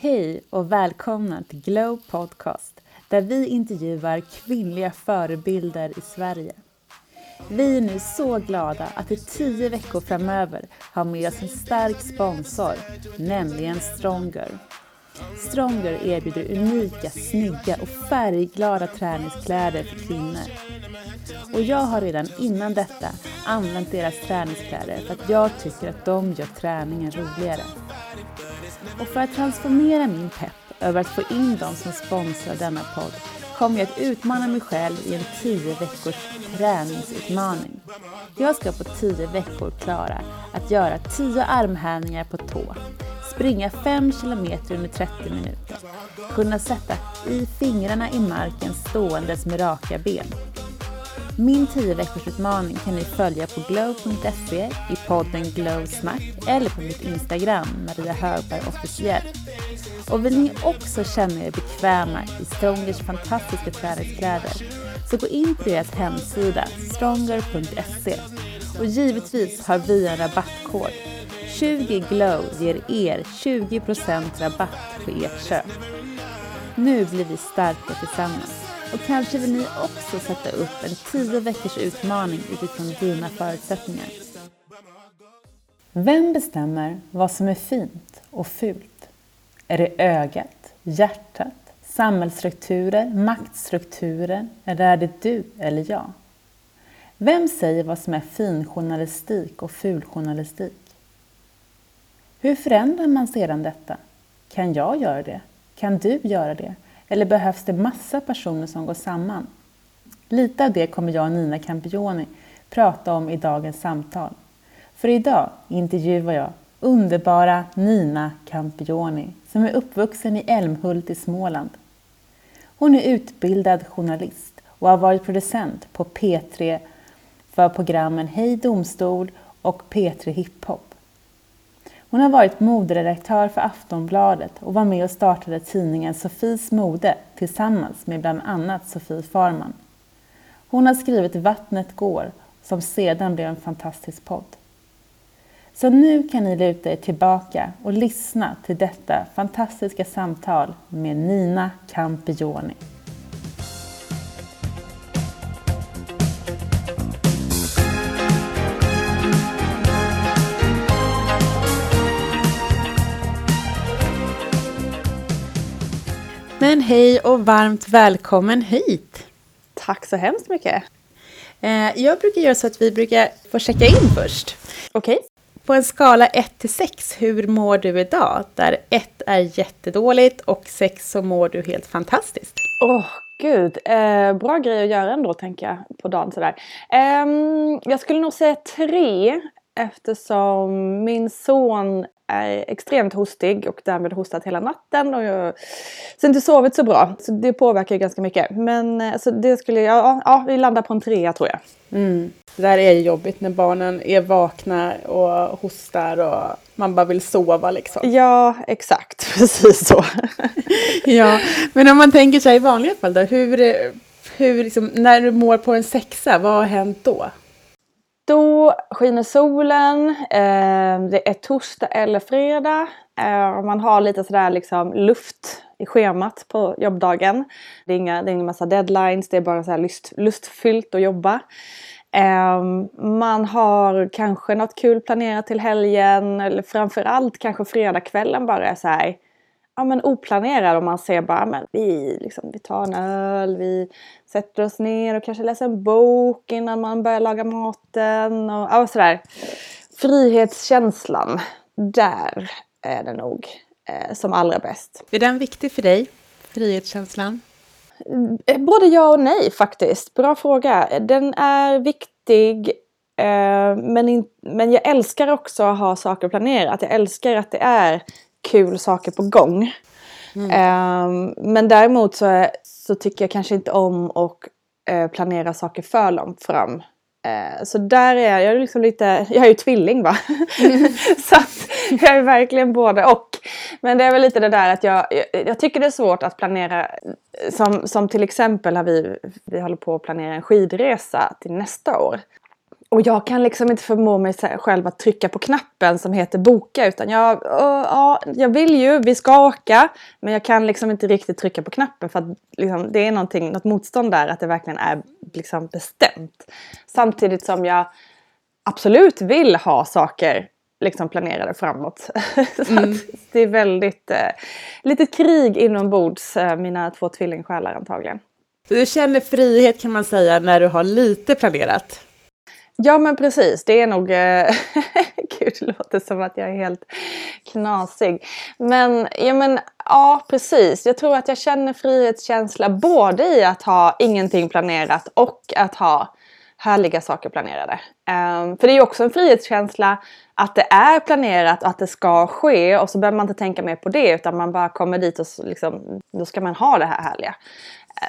Hej och välkomna till Glow Podcast där vi intervjuar kvinnliga förebilder i Sverige. Vi är nu så glada att i tio veckor framöver ha med oss en stark sponsor, nämligen Stronger. Stronger erbjuder unika, snygga och färgglada träningskläder för kvinnor. Och jag har redan innan detta använt deras träningskläder för att jag tycker att de gör träningen roligare. Och för att transformera min pepp över att få in dem som sponsrar denna podd kommer jag att utmana mig själv i en 10 veckors träningsutmaning. Jag ska på 10 veckor klara att göra 10 armhävningar på tå, springa 5 km under 30 minuter, kunna sätta i fingrarna i marken ståendes med raka ben. Min 10 veckors utmaning kan ni följa på glow.se i podden Glow Snack eller på mitt Instagram, Maria Högberg officiell. Och vill ni också känna er bekväma i Strongers fantastiska träningskläder så gå in på deras hemsida stronger.se och givetvis har vi en rabattkod. 20 glow ger er 20% rabatt på ert köp. Nu blir vi starka tillsammans och kanske vill ni också sätta upp en 10 veckors utmaning utifrån dina förutsättningar. Vem bestämmer vad som är fint och fult? Är det ögat, hjärtat, samhällsstrukturer, maktstrukturer eller är det du eller jag? Vem säger vad som är fin journalistik och ful journalistik? Hur förändrar man sedan detta? Kan jag göra det? Kan du göra det? Eller behövs det massa personer som går samman? Lite av det kommer jag och Nina Campioni prata om i dagens samtal. För idag intervjuar jag underbara Nina Campioni som är uppvuxen i Älmhult i Småland. Hon är utbildad journalist och har varit producent på P3 för programmen Hej Domstol och P3 Hiphop. Hon har varit moderedaktör för Aftonbladet och var med och startade tidningen Sofies mode tillsammans med bland annat Sofie Farman. Hon har skrivit Vattnet går som sedan blev en fantastisk podd. Så nu kan ni luta er tillbaka och lyssna till detta fantastiska samtal med Nina Campioni. Men hej och varmt välkommen hit! Tack så hemskt mycket! Eh, jag brukar göra så att vi brukar få checka in först. Okej. Okay. På en skala 1 till 6, hur mår du idag? Där 1 är jättedåligt och 6 så mår du helt fantastiskt. Åh, oh, gud. Eh, bra grej att göra ändå, tänker jag, på dagen sådär. Eh, jag skulle nog säga 3 eftersom min son är extremt hostig och därmed hostat hela natten och jag har inte sovit så bra. Så det påverkar ju ganska mycket. Men alltså, det skulle jag, ja, ja, vi landar på en trea tror jag. Mm. Det där är ju jobbigt när barnen är vakna och hostar och man bara vill sova liksom. Ja, exakt. Precis så. ja, men om man tänker sig i vanliga fall då, hur, hur liksom, när du mår på en sexa, vad har hänt då? Då skiner solen, eh, det är torsdag eller fredag. Eh, man har lite sådär liksom luft i schemat på jobbdagen. Det är, inga, det är ingen massa deadlines, det är bara så lust, lustfyllt att jobba. Ehm, man har kanske något kul planerat till helgen eller framförallt kanske fredagskvällen bara är så här ja, men oplanerad och man ser bara men vi, liksom, vi tar en öl, vi sätter oss ner och kanske läser en bok innan man börjar laga maten och ja, sådär. Frihetskänslan, där är det nog eh, som allra bäst. Är den viktig för dig, frihetskänslan? Eh, både ja och nej faktiskt. Bra fråga. Den är viktig eh, men, in, men jag älskar också att ha saker planerat. Jag älskar att det är kul saker på gång. Mm. Um, men däremot så, så tycker jag kanske inte om att uh, planera saker för långt fram. Uh, så där är jag liksom lite, jag är ju tvilling va. Mm. så att jag är verkligen både och. Men det är väl lite det där att jag, jag, jag tycker det är svårt att planera. Som, som till exempel har vi, vi håller på att planera en skidresa till nästa år. Och jag kan liksom inte förmå mig själv att trycka på knappen som heter boka utan jag, ja, jag vill ju, vi ska åka men jag kan liksom inte riktigt trycka på knappen för att liksom, det är någonting, något motstånd där att det verkligen är liksom bestämt. Samtidigt som jag absolut vill ha saker liksom planerade framåt. Mm. det är väldigt, eh, lite krig inombords, eh, mina två tvillingsjälar antagligen. Du känner frihet kan man säga när du har lite planerat? Ja men precis, det är nog... Eh, gud, det låter som att jag är helt knasig. Men, ja, men ja, precis. Jag tror att jag känner frihetskänsla både i att ha ingenting planerat och att ha härliga saker planerade. Um, för det är ju också en frihetskänsla att det är planerat och att det ska ske och så behöver man inte tänka mer på det utan man bara kommer dit och så liksom, då ska man ha det här härliga.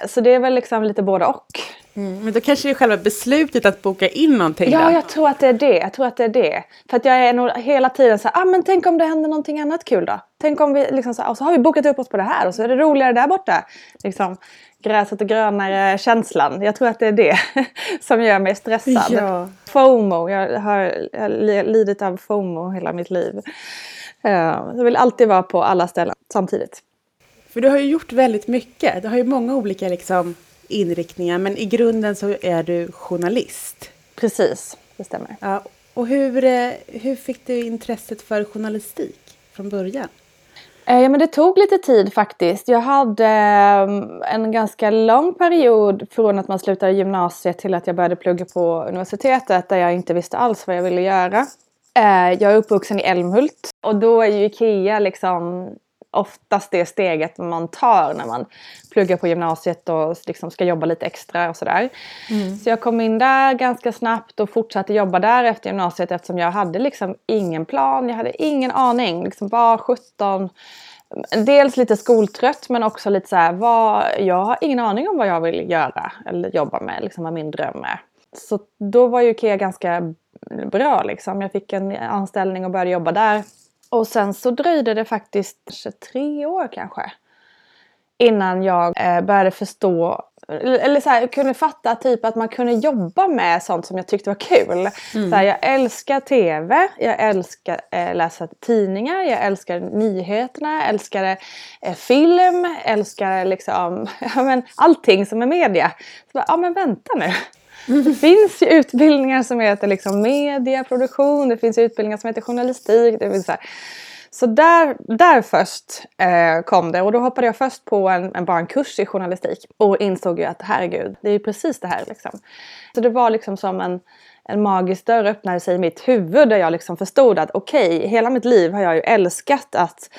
Uh, så det är väl liksom lite både och. Mm, men då kanske det är själva beslutet att boka in någonting Ja, då? jag tror att det är det. Jag tror att det är det. För att jag är nog hela tiden så här, ah, men tänk om det händer någonting annat kul då? Tänk om vi liksom så, och så har vi bokat upp oss på det här och så är det roligare där borta. Liksom, gräset är grönare känslan. Jag tror att det är det som gör mig stressad. Ja. FOMO, jag har, jag har lidit av FOMO hela mitt liv. Jag vill alltid vara på alla ställen samtidigt. För du har ju gjort väldigt mycket. Du har ju många olika liksom, inriktningar men i grunden så är du journalist. Precis, det stämmer. Ja, och hur, eh, hur fick du intresset för journalistik från början? Eh, ja, men det tog lite tid faktiskt. Jag hade ehm, en ganska lång period från att man slutade gymnasiet till att jag började plugga på universitetet där jag inte visste alls vad jag ville göra. Eh, jag är uppvuxen i Älmhult och då är ju IKEA liksom oftast det steget man tar när man pluggar på gymnasiet och liksom ska jobba lite extra och sådär. Mm. Så jag kom in där ganska snabbt och fortsatte jobba där efter gymnasiet eftersom jag hade liksom ingen plan, jag hade ingen aning. Liksom bara 17 Dels lite skoltrött men också lite så här, vad, jag har ingen aning om vad jag vill göra eller jobba med, liksom vad min dröm är. Så då var ju IKEA ganska bra liksom. Jag fick en anställning och började jobba där. Och sen så dröjde det faktiskt tre år kanske. Innan jag eh, började förstå, eller så här, kunde fatta typ att man kunde jobba med sånt som jag tyckte var kul. Mm. Så här, jag älskar TV, jag älskar eh, läsa tidningar, jag älskar nyheterna, jag älskar eh, film, älskar liksom, ja, men, allting som är media. Så bara, ja men vänta nu. Det finns ju utbildningar som heter liksom medieproduktion, det finns utbildningar som heter journalistik. Det finns så, här. Så där, där först eh, kom det och då hoppade jag först på en, en, bara en kurs i journalistik och insåg ju att herregud, det är ju precis det här liksom. Så det var liksom som en, en magisk dörr öppnade sig i mitt huvud där jag liksom förstod att okej, okay, hela mitt liv har jag ju älskat att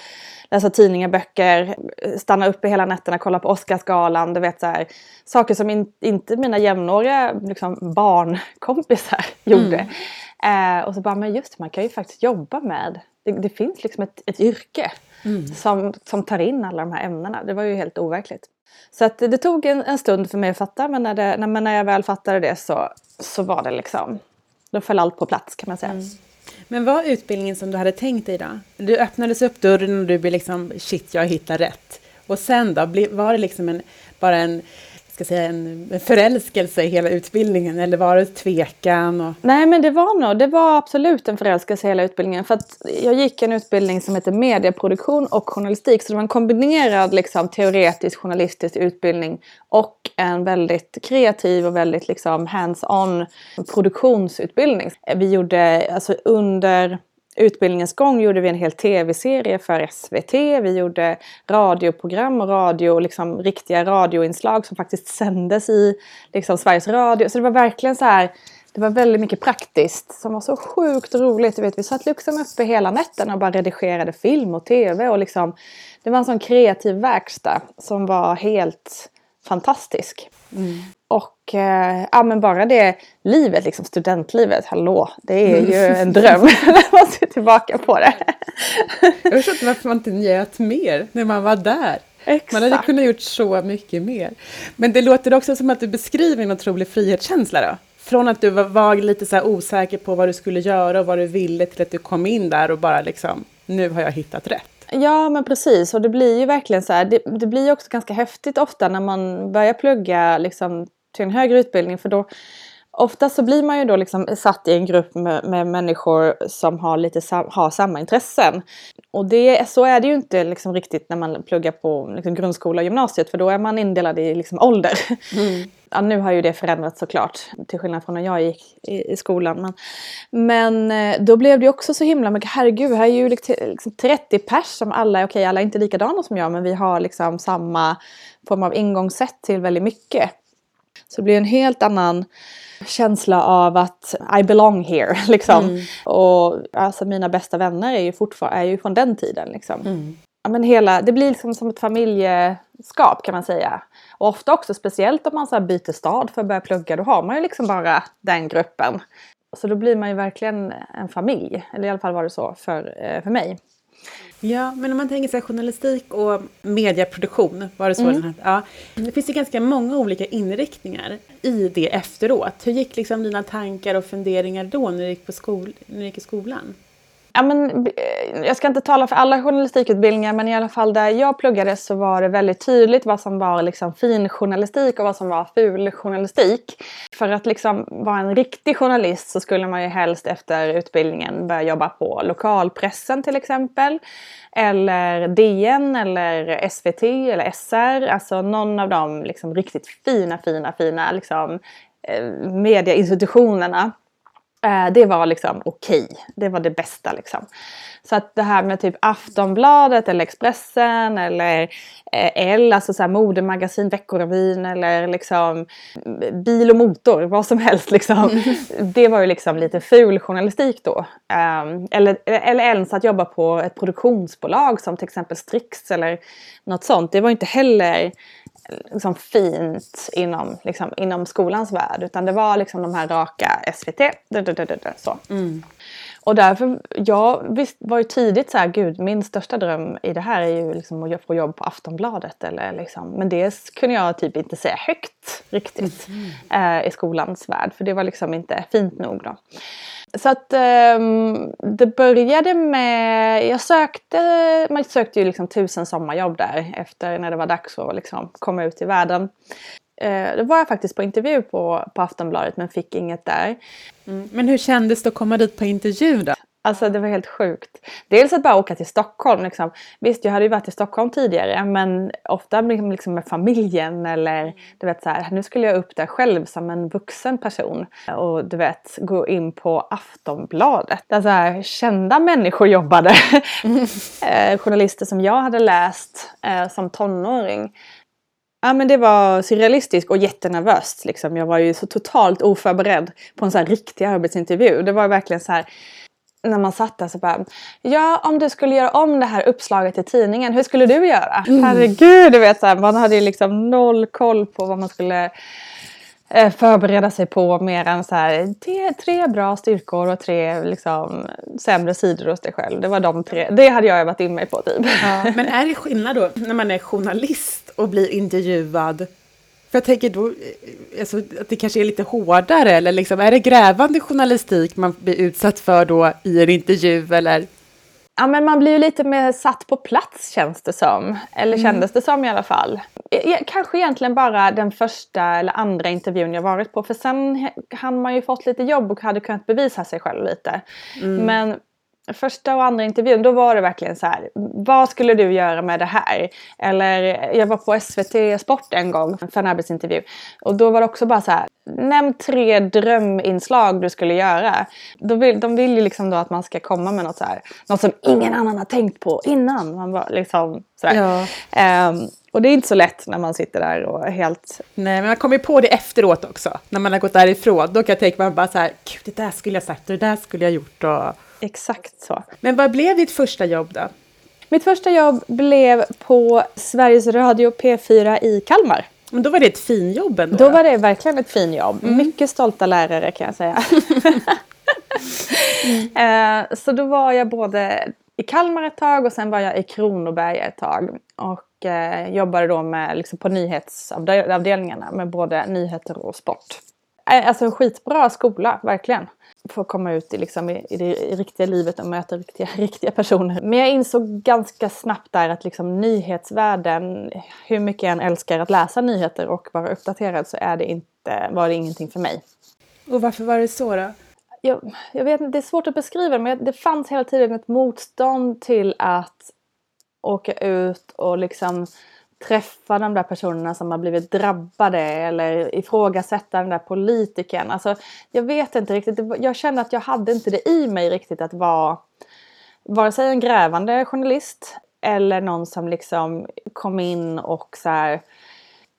läsa tidningar, böcker, stanna uppe hela nätterna, kolla på Oscarsgalan. Du vet så här, saker som in, inte mina jämnåriga liksom, barnkompisar gjorde. Mm. Eh, och så bara, men just man kan ju faktiskt jobba med, det, det finns liksom ett, ett yrke mm. som, som tar in alla de här ämnena. Det var ju helt overkligt. Så att det, tog en, en, stund för mig att fatta men när, det, när, när jag väl fattade det så, så var det liksom, då föll allt på plats kan man säga. Mm. Men var utbildningen som du hade tänkt dig då? Du öppnades upp dörren och du blev liksom shit, jag hittar rätt. Och sen då, var det liksom en, bara en ska säga, en förälskelse i hela utbildningen eller var det tvekan? Och... Nej men det var nog, det var absolut en förälskelse i hela utbildningen. För att jag gick en utbildning som heter medieproduktion och journalistik. Så det var en kombinerad liksom, teoretisk journalistisk utbildning och en väldigt kreativ och väldigt liksom, hands-on produktionsutbildning. Vi gjorde alltså under utbildningens gång gjorde vi en hel tv-serie för SVT. Vi gjorde radioprogram och radio, liksom, riktiga radioinslag som faktiskt sändes i liksom, Sveriges Radio. Så det var verkligen så här det var väldigt mycket praktiskt som var så sjukt roligt. Du vet, vi satt liksom uppe hela nätterna och bara redigerade film och tv. Och liksom, det var en sån kreativ verkstad som var helt fantastisk. Mm. Och eh, ja, men bara det livet, liksom studentlivet, hallå, det är ju en dröm. man ser tillbaka på det. jag förstår inte varför man inte njöt mer när man var där. Exakt. Man hade kunnat gjort så mycket mer. Men det låter också som att du beskriver en otrolig frihetskänsla då? Från att du var, var lite så osäker på vad du skulle göra och vad du ville till att du kom in där och bara liksom, nu har jag hittat rätt. Ja men precis och det blir ju verkligen så här, det, det blir ju också ganska häftigt ofta när man börjar plugga liksom till en högre utbildning för då ofta så blir man ju då liksom satt i en grupp med, med människor som har lite sam, har samma intressen. Och det, så är det ju inte liksom riktigt när man pluggar på liksom grundskola och gymnasiet för då är man indelad i liksom ålder. Mm. Ja, nu har ju det förändrats såklart, till skillnad från när jag gick i, i skolan. Men, men eh, då blev det också så himla mycket, herregud, här är ju liksom 30 pers som alla, okej okay, alla är inte likadana som jag men vi har liksom samma form av ingångssätt till väldigt mycket. Så det blir en helt annan känsla av att I belong here. Liksom. Mm. Och alltså, mina bästa vänner är ju fortfarande är ju från den tiden. Liksom. Mm. Ja, men hela, det blir liksom som ett familjeskap kan man säga. Och ofta också speciellt om man så byter stad för att börja plugga. Då har man ju liksom bara den gruppen. Så då blir man ju verkligen en familj. Eller i alla fall var det så för, eh, för mig. Ja, men om man tänker sig journalistik och medieproduktion, var det så? Mm. Den här, ja. Det finns ju ganska många olika inriktningar i det efteråt. Hur gick liksom dina tankar och funderingar då när du gick, på skol, när du gick i skolan? Ja, men, eh, jag ska inte tala för alla journalistikutbildningar men i alla fall där jag pluggade så var det väldigt tydligt vad som var liksom fin journalistik och vad som var ful journalistik. För att liksom vara en riktig journalist så skulle man ju helst efter utbildningen börja jobba på lokalpressen till exempel. Eller DN eller SVT eller SR. Alltså någon av de liksom riktigt fina, fina, fina liksom, eh, medieinstitutionerna det var liksom okej. Okay. Det var det bästa liksom. Så att det här med typ Aftonbladet eller Expressen eller eh, L, alltså så här modemagasin, Veckorevyn eller liksom bil och motor, vad som helst liksom. Mm. Det var ju liksom lite ful journalistik då. Um, eller, eller ens att jobba på ett produktionsbolag som till exempel Strix eller något sånt. Det var inte heller liksom fint inom, liksom, inom skolans värld. Utan det var liksom de här raka SVT. Så. Mm. Och därför, jag visst, var ju tidigt så här, gud min största dröm i det här är ju liksom att få jobb på Aftonbladet. Eller liksom, men det kunde jag typ inte säga högt riktigt mm. eh, i skolans värld. För det var liksom inte fint nog då. Så att um, det började med, jag sökte, man sökte ju liksom tusen sommarjobb där efter när det var dags att liksom komma ut i världen. Uh, då var jag faktiskt på intervju på, på Aftonbladet men fick inget där. Mm. Men hur kändes det att komma dit på intervju då? Alltså det var helt sjukt. Dels att bara åka till Stockholm. Liksom. Visst, jag hade ju varit i Stockholm tidigare men ofta liksom med familjen eller du vet så här, nu skulle jag upp där själv som en vuxen person och du vet gå in på Aftonbladet där så här, kända människor jobbade. eh, journalister som jag hade läst eh, som tonåring. Ja men det var surrealistiskt och jättenervöst. Liksom. Jag var ju så totalt oförberedd på en så här riktig arbetsintervju. Det var verkligen så här när man satt där så bara, ja om du skulle göra om det här uppslaget i tidningen, hur skulle du göra? Mm. Herregud, du vet så här, man hade ju liksom noll koll på vad man skulle eh, förbereda sig på mer än så här, tre, tre bra styrkor och tre liksom, sämre sidor hos dig själv. Det var de tre, det hade jag övat in mig på typ. Ja, men är det skillnad då när man är journalist och blir intervjuad för jag tänker då, eh, alltså, att det kanske är lite hårdare, eller liksom, är det grävande journalistik man blir utsatt för då i en intervju, eller? Ja, men man blir ju lite mer satt på plats känns det som. Eller mm. kändes det som i alla fall. Kanske egentligen bara den första eller andra intervjun jag varit på. För sen hann man ju fått lite jobb och hade kunnat bevisa sig själv lite. Mm. Men första och andra intervjun då var det verkligen så här. Vad skulle du göra med det här? Eller jag var på SVT Sport en gång för en arbetsintervju. Och då var det också bara så här. Nämn tre dröminslag du skulle göra. De vill, de vill ju liksom då att man ska komma med något så här. Något som ingen annan har tänkt på innan. Man var liksom sådär. Ja. Um, och det är inte så lätt när man sitter där och helt... Nej, men man kommer på det efteråt också. När man har gått därifrån. Då kan jag tänka mig bara så här, gud det där skulle jag sagt och det där skulle jag gjort. Och... Exakt så. Men vad blev ditt första jobb då? Mitt första jobb blev på Sveriges Radio P4 i Kalmar. Men då var det ett finjobb ändå? Då var det verkligen ett finjobb. Mm. Mycket stolta lärare kan jag säga. mm. Så då var jag både i Kalmar ett tag och sen var jag i Kronoberg ett tag. Och eh, jobbade då med, liksom på nyhetsavdelningarna med både nyheter och sport. Eh, alltså en skitbra skola, verkligen få komma ut i, liksom, i, det riktiga livet och möta riktiga, riktiga personer. Men jag insåg ganska snabbt där att liksom, nyhetsvärlden, hur mycket jag än älskar att läsa nyheter och vara uppdaterad så är det inte, var det ingenting för mig. Och varför var det så då? Jag, jag vet inte, det är svårt att beskriva men det fanns hela tiden ett motstånd till att åka ut och liksom träffa de där personerna som har blivit drabbade eller ifrågasätta den där politikern. Alltså, jag vet inte riktigt. Jag kände att jag hade inte det i mig riktigt att vara vare sig en grävande journalist eller någon som liksom kom in och så här,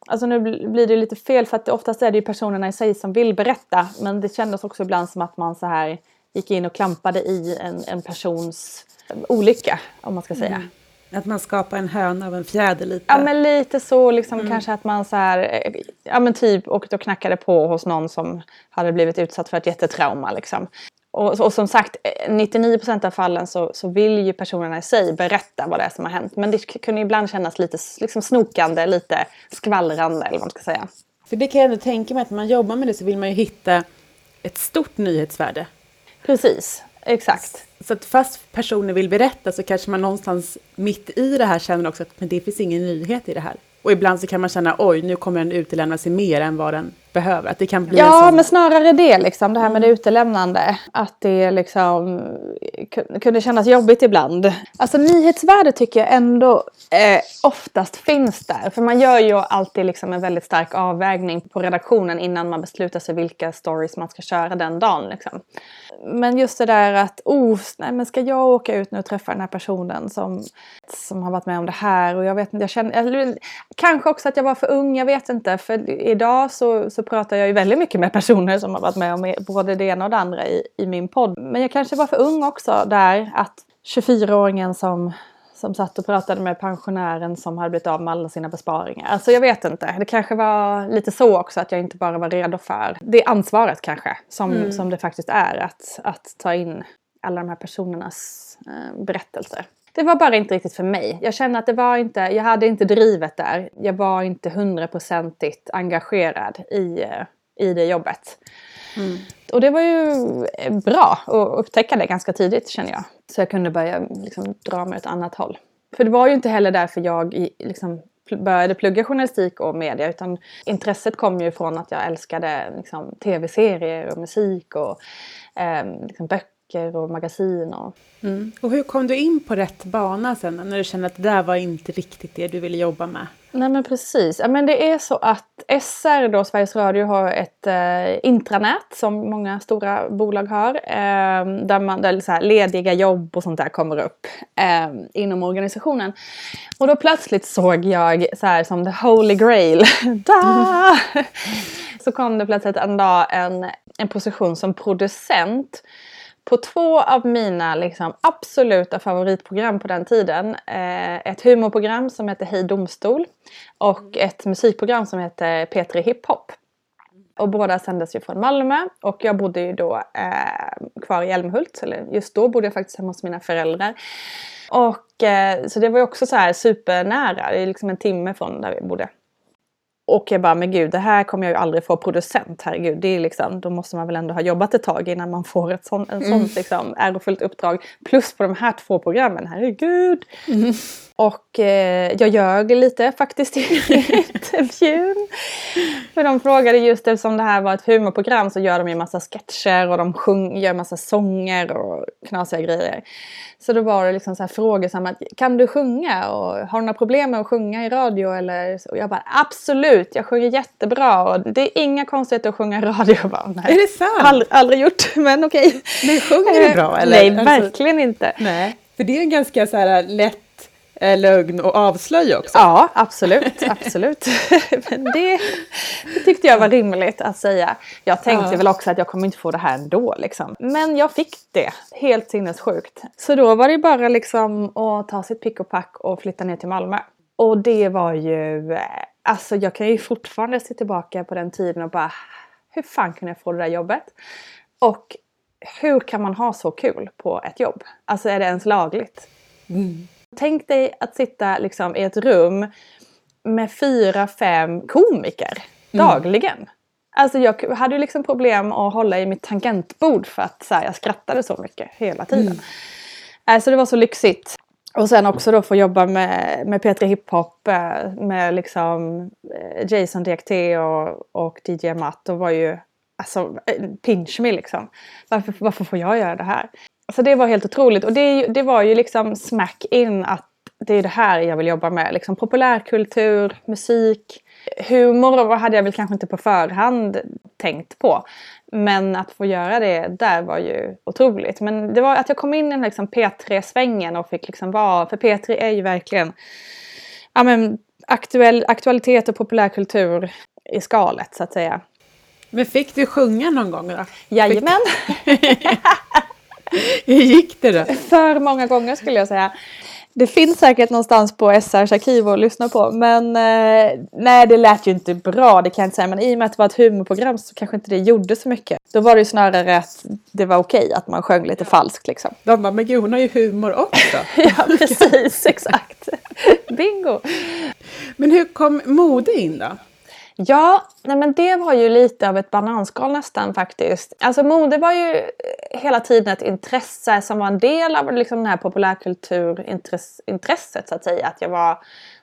Alltså nu blir det lite fel för att oftast är det ju personerna i sig som vill berätta. Men det kändes också ibland som att man så här gick in och klampade i en, en persons olycka om man ska säga. Mm. Att man skapar en höna av en fjäder lite? Ja men lite så liksom mm. kanske att man så här, ja men typ åkte och knackade på hos någon som hade blivit utsatt för ett jättetrauma liksom. Och, och som sagt, 99% av fallen så, så vill ju personerna i sig berätta vad det är som har hänt. Men det kunde ibland kännas lite liksom snokande, lite skvallrande eller vad man ska säga. För det kan jag ändå tänka mig att när man jobbar med det så vill man ju hitta ett stort nyhetsvärde. Precis, exakt. Så att fast personer vill berätta så kanske man någonstans mitt i det här känner också att men det finns ingen nyhet i det här. Och ibland så kan man känna oj, nu kommer den utelämna sig mer än vad den behöver. Att det kan bli ja, sån... men snarare det liksom. Det här med det mm. utelämnande. Att det liksom kunde kännas jobbigt ibland. Alltså nyhetsvärde tycker jag ändå eh, oftast finns där. För man gör ju alltid liksom en väldigt stark avvägning på redaktionen innan man beslutar sig vilka stories man ska köra den dagen. Liksom. Men just det där att, oh, nej men ska jag åka ut nu och träffa den här personen som, som har varit med om det här och jag vet inte, jag känner, jag, kanske också att jag var för ung, jag vet inte. För idag så, så pratar jag ju väldigt mycket med personer som har varit med om både det ena och det andra i, i min podd. Men jag kanske var för ung också där, att 24-åringen som som satt och pratade med pensionären som hade blivit av med alla sina besparingar. Alltså jag vet inte. Det kanske var lite så också att jag inte bara var redo för det ansvaret kanske som, mm. som det faktiskt är att, att ta in alla de här personernas eh, berättelser. Det var bara inte riktigt för mig. Jag kände att det var inte, jag hade inte drivet där. Jag var inte hundraprocentigt engagerad i, eh, i det jobbet. Mm. Och det var ju bra att upptäcka det ganska tidigt känner jag. Så jag kunde börja liksom, dra mig åt ett annat håll. För det var ju inte heller därför jag liksom, började plugga journalistik och media utan intresset kom ju från att jag älskade liksom, tv-serier och musik och eh, liksom, böcker böcker och magasin. Och... Mm. och hur kom du in på rätt bana sen när du kände att det där var inte riktigt det du ville jobba med? Nej men precis. Ja, men det är så att SR, då, Sveriges Radio, har ett eh, intranät som många stora bolag har. Eh, där, man, där så här, lediga jobb och sånt där kommer upp eh, inom organisationen. Och då plötsligt såg jag så här som the holy grail. så kom det plötsligt en dag en, en position som producent på två av mina liksom, absoluta favoritprogram på den tiden. Eh, ett humorprogram som heter Hej Domstol och ett musikprogram som heter P3 Hiphop. Och båda sändes ju från Malmö och jag bodde ju då eh, kvar i Älmhult. Eller just då bodde jag faktiskt hemma hos mina föräldrar. Och eh, så det var ju också så här supernära, det är liksom en timme från där vi bodde. Och jag bara, men gud, det här kommer jag ju aldrig få producent, herregud. Det är liksom, då måste man väl ändå ha jobbat ett tag innan man får ett sånt, en sånt mm. liksom, ärofullt uppdrag. Plus på de här två programmen, herregud. Mm. Och eh, jag ljög lite faktiskt i intervjun. För de frågade just eftersom det här var ett humorprogram så gör de ju massa sketcher och de sjung, gör massa sånger och knasiga grejer. Så då var det liksom så här frågor som att kan du sjunga och har du några problem med att sjunga i radio eller så? Och jag bara absolut, jag sjunger jättebra och det är inga konstigheter att sjunga i radio. Jag bara, nej. Är det sant? Aldrig, aldrig gjort, men okej. Men sjunger du bra eller? Nej, alltså, verkligen inte. Nej, för det är en ganska så här lätt Eh, lögn och avslöja också. Ja, absolut. absolut. Men det, det, tyckte jag var rimligt att säga. Jag tänkte ja. väl också att jag kommer inte få det här ändå. Liksom. Men jag fick det. Helt sinnessjukt. Så då var det bara liksom att ta sitt pick och pack och flytta ner till Malmö. Och det var ju... Eh, alltså jag kan ju fortfarande se tillbaka på den tiden och bara... Hur fan kunde jag få det där jobbet? Och hur kan man ha så kul på ett jobb? Alltså är det ens lagligt? Mm. Tänk dig att sitta liksom i ett rum med fyra, fem komiker mm. dagligen. Alltså jag hade ju liksom problem att hålla i mitt tangentbord för att så här, jag skrattade så mycket hela tiden. Mm. Alltså det var så lyxigt. Och sen också då få jobba med, med P3 Hiphop, eh, med liksom eh, Jason DXT och, och DJ Matt. Och var ju alltså pinch me liksom. Varför, varför får jag göra det här? Så det var helt otroligt och det, det var ju liksom smack in att det är det här jag vill jobba med. Liksom populärkultur, musik, humor hade jag väl kanske inte på förhand tänkt på. Men att få göra det där var ju otroligt. Men det var att jag kom in i liksom P3-svängen och fick liksom vara, för P3 är ju verkligen ja, men, aktuell, aktualitet och populärkultur i skalet så att säga. Men fick du sjunga någon gång då? Jajamän! Hur gick det då? För många gånger skulle jag säga. Det finns säkert någonstans på SRs arkiv att lyssna på. Men eh, nej, det lät ju inte bra, det kan jag inte säga. Men i och med att det var ett humorprogram så kanske inte det gjorde så mycket. Då var det ju snarare att det var okej att man sjöng lite falskt liksom. De bara, men gud hon har ju humor också. ja, precis, exakt. Bingo! Men hur kom mode in då? Ja, nej men det var ju lite av ett bananskal nästan faktiskt. Alltså mode var ju eh, hela tiden ett intresse som var en del av liksom det här populärkulturintresset så att säga. Att jag var,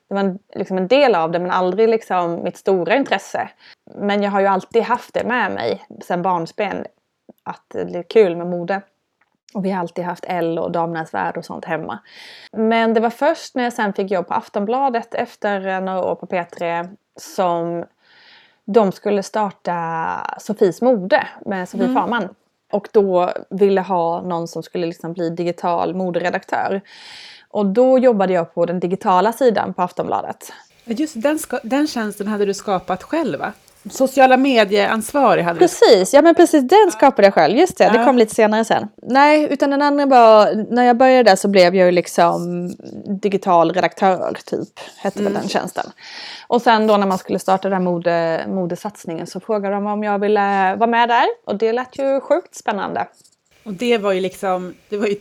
det var en, liksom en del av det men aldrig liksom mitt stora intresse. Men jag har ju alltid haft det med mig sedan barnsben. Att det är kul med mode. Och vi har alltid haft L och Damernas Värld och sånt hemma. Men det var först när jag sen fick jobb på Aftonbladet efter några år på P3 som de skulle starta Sofies mode med Sofie mm. Farman. Och då ville ha någon som skulle liksom bli digital moderedaktör. Och då jobbade jag på den digitala sidan på Aftonbladet. Just den, den tjänsten hade du skapat själv va? Sociala medieansvarig hade Precis, ja men precis den skapade jag själv. Just det, ja. det kom lite senare sen. Nej, utan den andra var, när jag började där så blev jag ju liksom digital redaktör typ, hette mm. den tjänsten. Och sen då när man skulle starta den här mode, modesatsningen så frågade de om jag ville vara med där. Och det lät ju sjukt spännande. Och det var ju liksom, det var ju,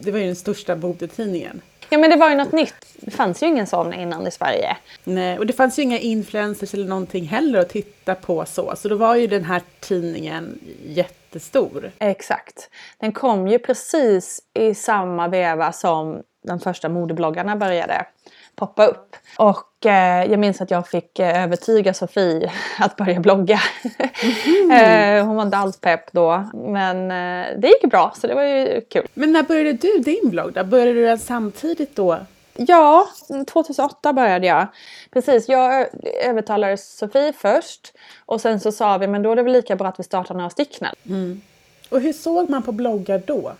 det var ju den största modetidningen. Ja men det var ju något nytt. Det fanns ju ingen sån innan i Sverige. Nej, och det fanns ju inga influencers eller någonting heller att titta på så. Så då var ju den här tidningen jättestor. Exakt. Den kom ju precis i samma veva som de första modebloggarna började poppa upp. Och eh, jag minns att jag fick eh, övertyga Sofie att börja blogga. Mm. eh, hon var inte alls pepp då. Men eh, det gick bra så det var ju kul. Men när började du din blogg då? Började du den samtidigt då? Ja, 2008 började jag. Precis, jag övertalade Sofie först. Och sen så sa vi men då är det väl lika bra att vi startar några stycken. Mm. Och hur såg man på bloggar då?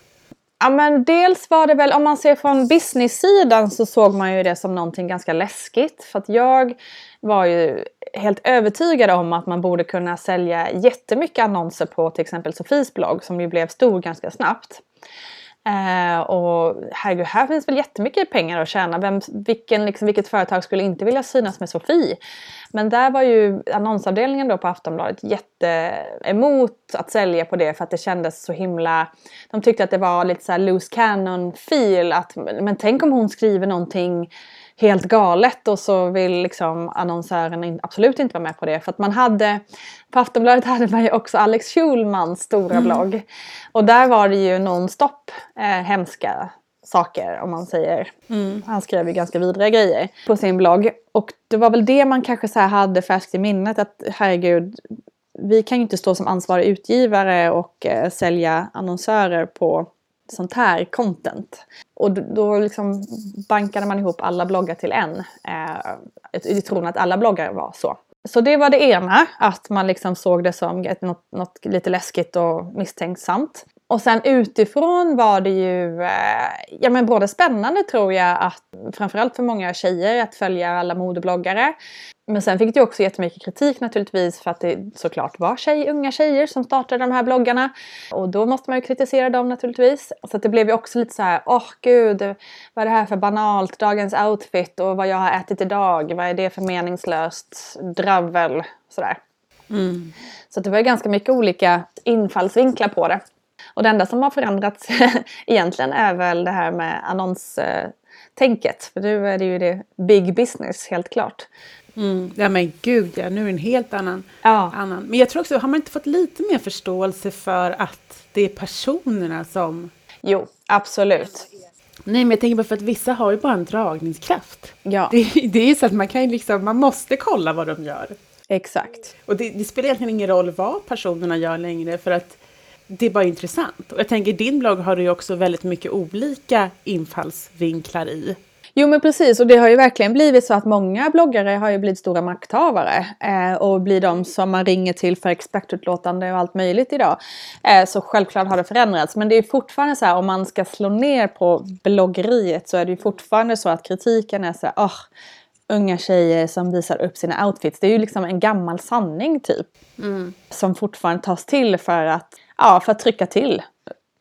Ja men dels var det väl, om man ser från business-sidan så såg man ju det som någonting ganska läskigt. För att jag var ju helt övertygad om att man borde kunna sälja jättemycket annonser på till exempel Sofies blogg som ju blev stor ganska snabbt. Eh, och herregud, här finns väl jättemycket pengar att tjäna. Vem, vilken, liksom, vilket företag skulle inte vilja synas med Sofie? Men där var ju annonsavdelningen då på Aftonbladet jätte emot att sälja på det för att det kändes så himla... De tyckte att det var lite så här loose cannon feel att men tänk om hon skriver någonting helt galet och så vill liksom annonsören absolut inte vara med på det. För att man hade, på Aftonbladet hade man ju också Alex Schulmans stora mm. blogg. Och där var det ju nonstop eh, hemska saker om man säger. Mm. Han skrev ju ganska vidriga grejer på sin blogg. Och det var väl det man kanske så hade färskt i minnet att herregud, vi kan ju inte stå som ansvarig utgivare och eh, sälja annonsörer på sånt här content. Och då liksom bankade man ihop alla bloggar till en. Eh, I tron att alla bloggar var så. Så det var det ena, att man liksom såg det som ett, något, något lite läskigt och misstänksamt. Och sen utifrån var det ju eh, ja, men både spännande tror jag, att, framförallt för många tjejer, att följa alla modebloggare. Men sen fick det också jättemycket kritik naturligtvis för att det såklart var tjej, unga tjejer som startade de här bloggarna. Och då måste man ju kritisera dem naturligtvis. Så det blev ju också lite så här, åh oh, gud, vad är det här för banalt, dagens outfit och vad jag har ätit idag, vad är det för meningslöst dravel, sådär. Mm. Så det var ganska mycket olika infallsvinklar på det. Och det enda som har förändrats egentligen är väl det här med annonstänket. För nu är det ju det big business helt klart. Mm. Ja men gud ja, nu är det en helt annan, ja. annan. Men jag tror också, har man inte fått lite mer förståelse för att det är personerna som... Jo, absolut. Nej men jag tänker bara för att vissa har ju bara en dragningskraft. Ja. Det, det är så att man kan liksom, man måste kolla vad de gör. Exakt. Och det, det, spelar egentligen ingen roll vad personerna gör längre för att det är bara intressant. Och jag tänker din blogg har du ju också väldigt mycket olika infallsvinklar i. Jo men precis och det har ju verkligen blivit så att många bloggare har ju blivit stora makthavare eh, och blir de som man ringer till för expertutlåtande och allt möjligt idag. Eh, så självklart har det förändrats men det är fortfarande så här om man ska slå ner på bloggeriet så är det ju fortfarande så att kritiken är så här, oh, unga tjejer som visar upp sina outfits. Det är ju liksom en gammal sanning typ. Mm. Som fortfarande tas till för att, ja, för att trycka till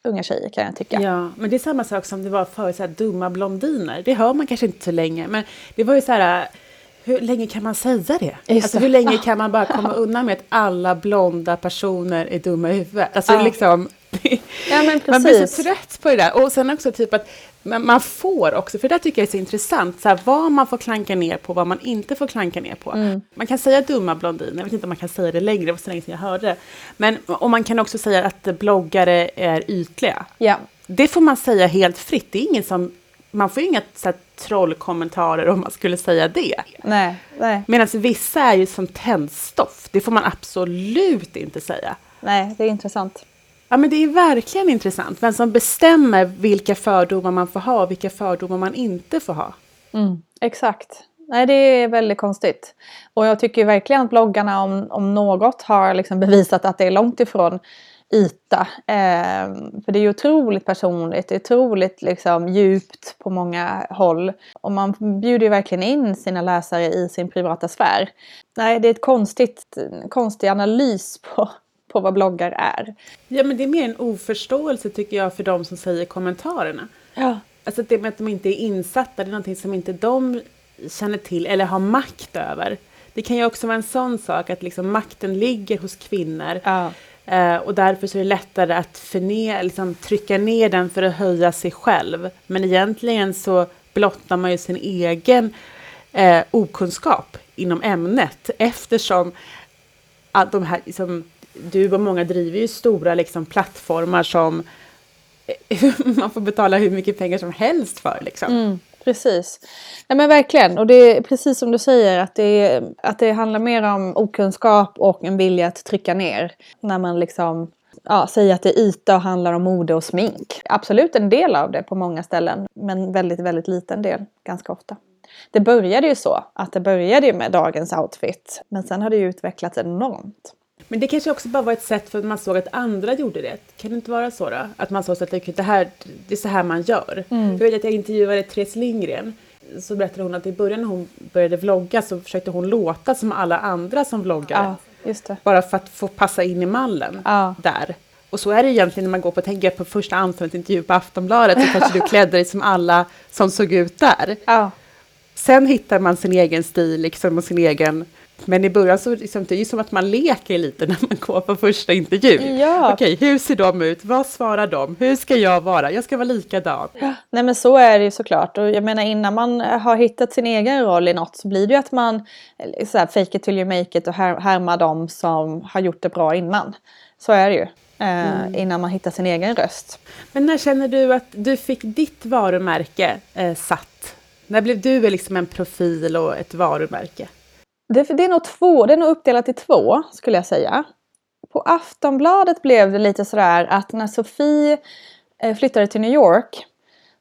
unga tjejer kan jag tycka. Ja, men det är samma sak som det var förut, så här, dumma blondiner. Det hör man kanske inte så länge, men det var ju så här, hur länge kan man säga det? alltså, hur länge kan man bara komma undan med att alla blonda personer är dumma i huvudet? Alltså, ja. liksom, ja, men man blir så trött på det där. Och sen också typ att man, man får också, för det tycker jag är så intressant, så här, vad man får klanka ner på, vad man inte får klanka ner på. Mm. Man kan säga dumma blondiner, jag vet inte om man kan säga det längre, det var så länge sedan jag hörde det. Men, och man kan också säga att bloggare är ytliga. Ja. Det får man säga helt fritt, det är ingen som man får ju inga så här, trollkommentarer om man skulle säga det. Nej, nej. Medan vissa är ju som tändstoff, det får man absolut inte säga. Nej, det är intressant. Ja, men det är verkligen intressant. Vem som bestämmer vilka fördomar man får ha och vilka fördomar man inte får ha. Mm, exakt. Nej, det är väldigt konstigt. Och jag tycker verkligen att bloggarna om, om något har liksom bevisat att det är långt ifrån yta. Eh, för det är ju otroligt personligt, det är otroligt liksom, djupt på många håll. Och man bjuder ju verkligen in sina läsare i sin privata sfär. Nej, det är ett konstigt, konstig analys på, på vad bloggar är. Ja, men det är mer en oförståelse tycker jag för de som säger kommentarerna. Ja. Alltså det med att de inte är insatta, det är någonting som inte de känner till eller har makt över. Det kan ju också vara en sån sak att liksom makten ligger hos kvinnor. Ja. Uh, och därför så är det lättare att förne, liksom, trycka ner den för att höja sig själv. Men egentligen så blottar man ju sin egen uh, okunskap inom ämnet eftersom att de här, liksom, du och många driver ju stora liksom, plattformar som man får betala hur mycket pengar som helst för. Liksom. Mm, precis. Nej men verkligen. Och det är precis som du säger att det, att det handlar mer om okunskap och en vilja att trycka ner. När man liksom ja, säger att det är yta och handlar om mode och smink. Absolut en del av det på många ställen. Men väldigt, väldigt liten del ganska ofta. Det började ju så att det började med dagens outfit. Men sen har det ju utvecklats enormt. Men det kanske också bara var ett sätt för att man såg att andra gjorde det. Kan det inte vara så då? Att man såg att det, här, det är så här man gör. Mm. Jag vet att jag intervjuade Therese Lindgren. Så berättade hon att i början när hon började vlogga så försökte hon låta som alla andra som vloggar. Ja, bara för att få passa in i mallen ja. där. Och så är det egentligen när man går på, tänker på första anställningsintervju på Aftonbladet så kanske du klädde dig som alla som såg ut där. Ja. Sen hittar man sin egen stil liksom, och sin egen men i början så liksom, det är ju som att man leker lite när man går på första intervjun. Ja. Okej, hur ser de ut? Vad svarar de? Hur ska jag vara? Jag ska vara likadan. Ja. Nej men så är det ju såklart. Och jag menar innan man har hittat sin egen roll i något så blir det ju att man eh, så här, fake it till you make it och här, härmar de som har gjort det bra innan. Så är det ju. Eh, mm. Innan man hittar sin egen röst. Men när känner du att du fick ditt varumärke eh, satt? När blev du liksom en profil och ett varumärke? Det, det, är nog två, det är nog uppdelat i två skulle jag säga. På Aftonbladet blev det lite sådär att när Sofie eh, flyttade till New York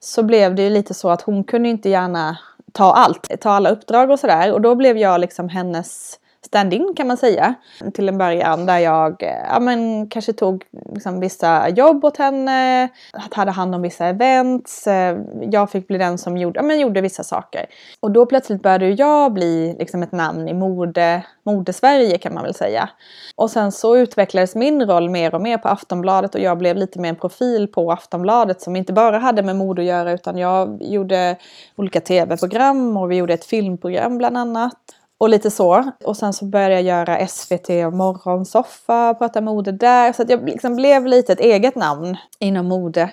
så blev det ju lite så att hon kunde inte gärna ta allt, ta alla uppdrag och sådär. Och då blev jag liksom hennes stand-in kan man säga. Till en början där jag eh, ja, men, kanske tog liksom, vissa jobb åt henne, hade hand om vissa events. Eh, jag fick bli den som gjorde, ja, men, gjorde vissa saker. Och då plötsligt började jag bli liksom, ett namn i mode, Modesverige kan man väl säga. Och sen så utvecklades min roll mer och mer på Aftonbladet och jag blev lite mer en profil på Aftonbladet som inte bara hade med mode att göra utan jag gjorde olika tv-program och vi gjorde ett filmprogram bland annat. Och lite så. Och sen så började jag göra SVT och morgonsoffa, prata mode där. Så att jag liksom blev lite ett eget namn inom mode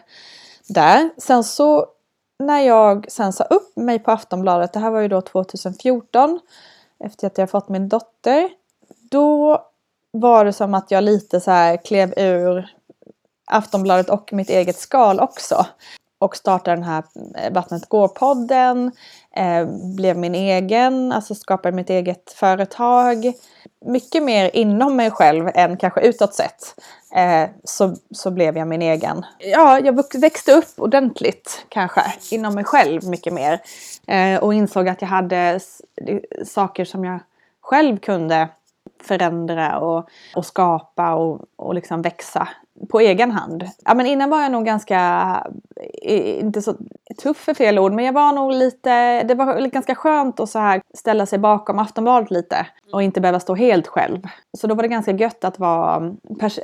där. Sen så när jag sen sa upp mig på Aftonbladet, det här var ju då 2014, efter att jag fått min dotter. Då var det som att jag lite så här klev ur Aftonbladet och mitt eget skal också. och startade den här Vattnet går-podden. Eh, blev min egen, alltså skapade mitt eget företag. Mycket mer inom mig själv än kanske utåt sett. Eh, så, så blev jag min egen. Ja, jag växte upp ordentligt kanske inom mig själv mycket mer. Eh, och insåg att jag hade saker som jag själv kunde förändra och, och skapa och, och liksom växa på egen hand. Ja, men innan var jag nog ganska, inte så tuff för fel ord, men jag var nog lite, det var ganska skönt att så här ställa sig bakom Aftonbladet lite och inte behöva stå helt själv. Så då var det ganska gött att vara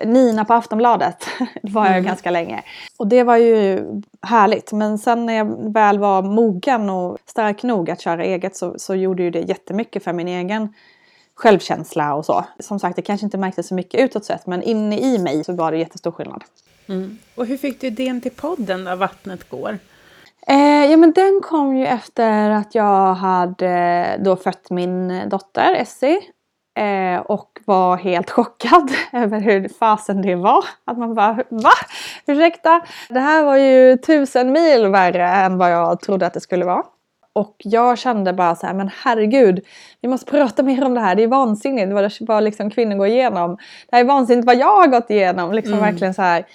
Nina på Aftonbladet. det var jag mm. ganska länge. Och det var ju härligt. Men sen när jag väl var mogen och stark nog att köra eget så, så gjorde ju det jättemycket för min egen självkänsla och så. Som sagt, det kanske inte märktes så mycket utåt sett, men inne i mig så var det jättestor skillnad. Mm. Och hur fick du idén till podden när Vattnet går? Eh, ja men den kom ju efter att jag hade då fött min dotter Essie. Eh, och var helt chockad över hur fasen det var. Att man bara va? Ursäkta? Det här var ju tusen mil värre än vad jag trodde att det skulle vara. Och jag kände bara så här, men herregud, vi måste prata mer om det här. Det är vansinnigt vad, vad liksom kvinnor går igenom. Det här är vansinnigt vad jag har gått igenom. Liksom mm. verkligen så här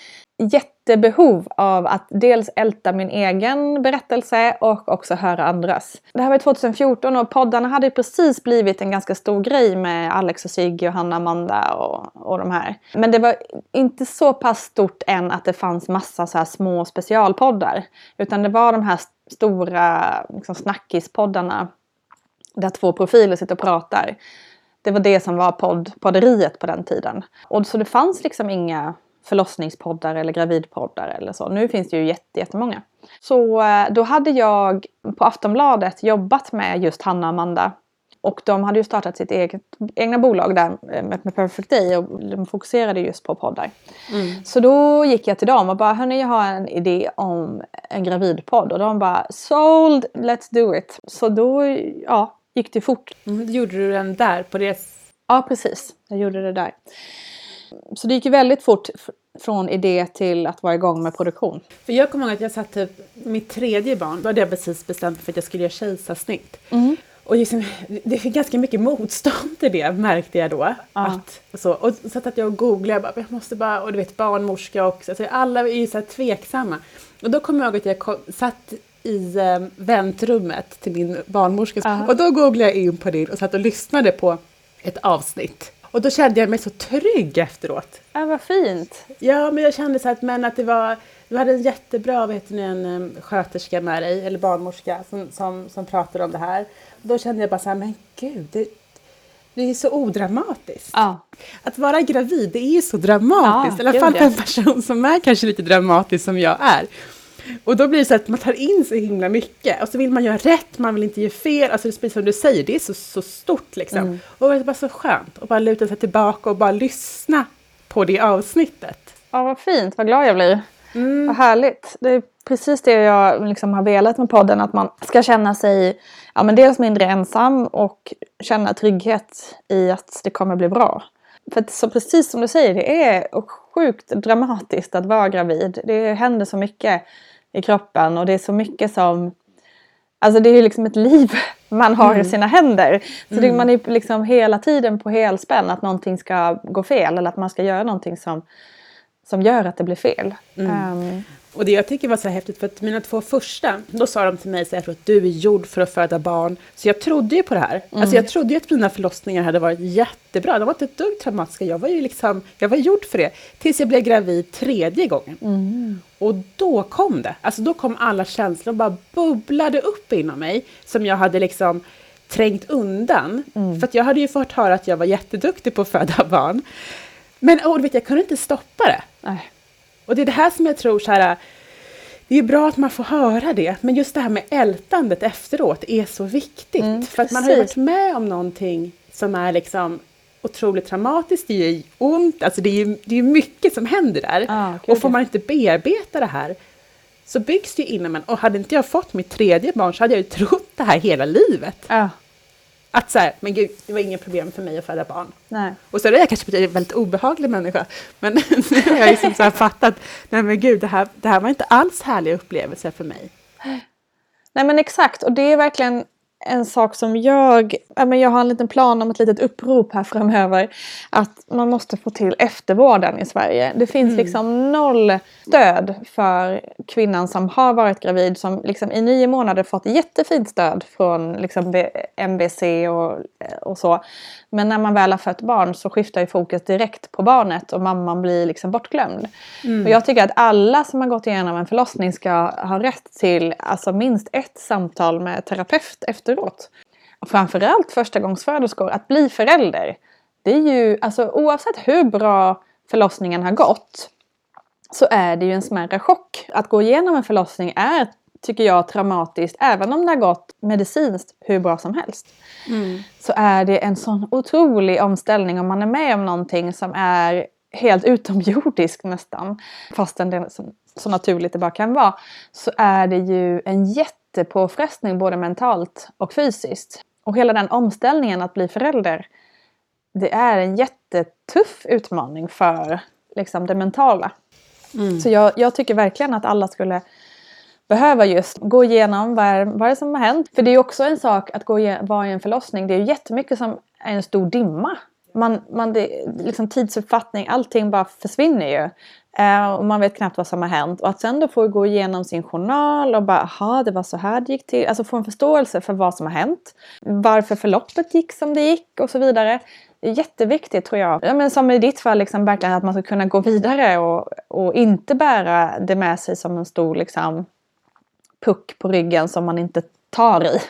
jättebehov av att dels älta min egen berättelse och också höra andras. Det här var 2014 och poddarna hade precis blivit en ganska stor grej med Alex och Sigge och Hanna Amanda och, och de här. Men det var inte så pass stort än att det fanns massa så små specialpoddar. Utan det var de här stora liksom, snackispoddarna där två profiler sitter och pratar. Det var det som var podd, podderiet på den tiden. Och så det fanns liksom inga förlossningspoddar eller gravidpoddar eller så. Nu finns det ju jättemånga. Så eh, då hade jag på Aftonbladet jobbat med just Hanna och Amanda. Och de hade ju startat sitt eget, egna bolag där eh, med Perfect Day och de fokuserade just på poddar. Mm. Så då gick jag till dem och bara, hörni jag har en idé om en gravidpodd. Och de bara, sold, let's do it. Så då, ja, gick det fort. Mm, gjorde du den där på det? Ja, precis. Jag gjorde det där. Så det gick ju väldigt fort från idé till att vara igång med produktion. För jag kommer ihåg att jag satt typ, mitt tredje barn, då hade jag precis bestämt för att jag skulle göra kejsarsnitt. Mm. Och liksom, det fick ganska mycket motstånd till det märkte jag då. Ja. Att, och så, och så att jag och googlade, jag, bara, jag måste bara, och du vet barnmorska också, alltså alla är ju så här tveksamma. Och då kommer jag ihåg att jag kom, satt i eh, väntrummet till min barnmorska ja. och då googlade jag in på det och satt och lyssnade på ett avsnitt. Och då kände jag mig så trygg efteråt. Ja, vad fint. Ja, men jag kände så att, men att det var, du hade en jättebra vet ni, en sköterska med dig, eller barnmorska, som, som, som pratade om det här. Då kände jag bara så här, men gud, det, det är så odramatiskt. Ja. Att vara gravid, det är ju så dramatiskt. Ja, I alla fall för en person som är kanske lite dramatisk som jag är. Och då blir det så att man tar in så himla mycket och så vill man göra rätt, man vill inte göra fel. Alltså det är som du säger, det är så, så stort liksom. Mm. Och det är bara så skönt att bara luta sig tillbaka och bara lyssna på det avsnittet. Ja, vad fint, vad glad jag blir. Mm. Vad härligt. Det är precis det jag liksom har velat med podden, att man ska känna sig ja, men dels mindre ensam och känna trygghet i att det kommer bli bra. För att, så precis som du säger, det är sjukt dramatiskt att vara gravid. Det händer så mycket i kroppen och det är så mycket som... Alltså det är ju liksom ett liv man har mm. i sina händer. Så mm. det, man är liksom hela tiden på helspänn att någonting ska gå fel eller att man ska göra någonting som, som gör att det blir fel. Mm. Um, och det jag tycker var så häftigt, för att mina två första, då sa de till mig så tror att du är gjord för att föda barn. Så jag trodde ju på det här. Mm. Alltså jag trodde ju att mina förlossningar hade varit jättebra. De var inte ett dugg traumatiska. Jag var ju liksom, jag var gjord för det. Tills jag blev gravid tredje gången. Mm. Och då kom det. Alltså då kom alla känslor, bara bubblade upp inom mig. Som jag hade liksom trängt undan. Mm. För att jag hade ju fått höra att jag var jätteduktig på att föda barn. Men oh, vet, jag kunde inte stoppa det. Nej. Och det är det här som jag tror så här, det är bra att man får höra det, men just det här med ältandet efteråt är så viktigt. Mm, för att man har ju varit med om någonting som är liksom otroligt traumatiskt, det ju ont, alltså det är ju det är mycket som händer där. Ah, och får man inte bearbeta det här så byggs det ju inom en. Och hade inte jag fått mitt tredje barn så hade jag ju trott det här hela livet. Ah. Att så här, men gud, det var inget problem för mig att föda barn. Nej. Och så är jag kanske en väldigt obehaglig människa. Men nu har jag liksom så här fattat, nej men gud, det här, det här var inte alls härliga upplevelser för mig. Nej men exakt och det är verkligen en sak som jag, jag har en liten plan om ett litet upprop här framöver. Att man måste få till eftervården i Sverige. Det finns liksom noll stöd för kvinnan som har varit gravid som liksom i nio månader fått jättefint stöd från liksom MBC och, och så. Men när man väl har fött barn så skiftar ju fokus direkt på barnet och mamman blir liksom bortglömd. Och jag tycker att alla som har gått igenom en förlossning ska ha rätt till alltså minst ett samtal med terapeut efteråt. Framförallt förstagångsföderskor, att bli förälder. Det är ju, alltså oavsett hur bra förlossningen har gått så är det ju en smärre chock. Att gå igenom en förlossning är, tycker jag, traumatiskt även om det har gått medicinskt hur bra som helst. Så är det en sån otrolig omställning om man är med om någonting som är helt utomjordisk nästan. Fastän det så, så naturligt det bara kan vara. Så är det ju en jättepåfrestning både mentalt och fysiskt. Och hela den omställningen att bli förälder. Det är en jättetuff utmaning för liksom, det mentala. Så jag, jag tycker verkligen att alla skulle behöva just gå igenom vad är, vad är det som har hänt. För det är också en sak att gå vara i en förlossning. Det är ju jättemycket som är en stor dimma. Man, man, det, liksom tidsuppfattning, allting bara försvinner ju. Eh, och man vet knappt vad som har hänt. Och att sen då få gå igenom sin journal och bara, aha, det var så här det gick till. Alltså få en förståelse för vad som har hänt. Varför förloppet gick som det gick och så vidare. Det är jätteviktigt tror jag. Ja, men som i ditt fall, liksom, verkligen att man ska kunna gå vidare och, och inte bära det med sig som en stor liksom, puck på ryggen som man inte tar i.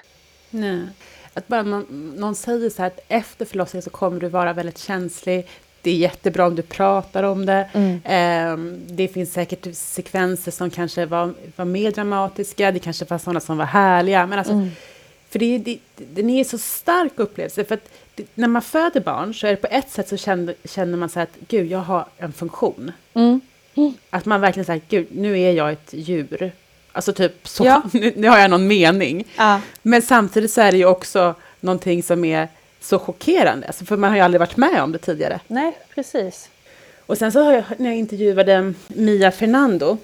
Nej. Att bara någon, någon säger så här att efter förlossningen så kommer du vara väldigt känslig. Det är jättebra om du pratar om det. Ehm, det finns säkert sekvenser som kanske var, var mer dramatiska. Det kanske var sådana som var härliga. Men alltså, För det, det, den är så stark upplevelse. För det, när man föder barn så är det på ett sätt så känner, känner man så att gud, jag har en funktion. Att man verkligen säger, gud, nu är jag ett djur. Alltså typ så, Ja. nu, nu har jag någon mening. Ja. Men samtidigt så är det ju också någonting som är så chockerande, alltså för man har ju aldrig varit med om det tidigare. Nej, precis. Och sen så har jag, när jag intervjuade Mia Fernando,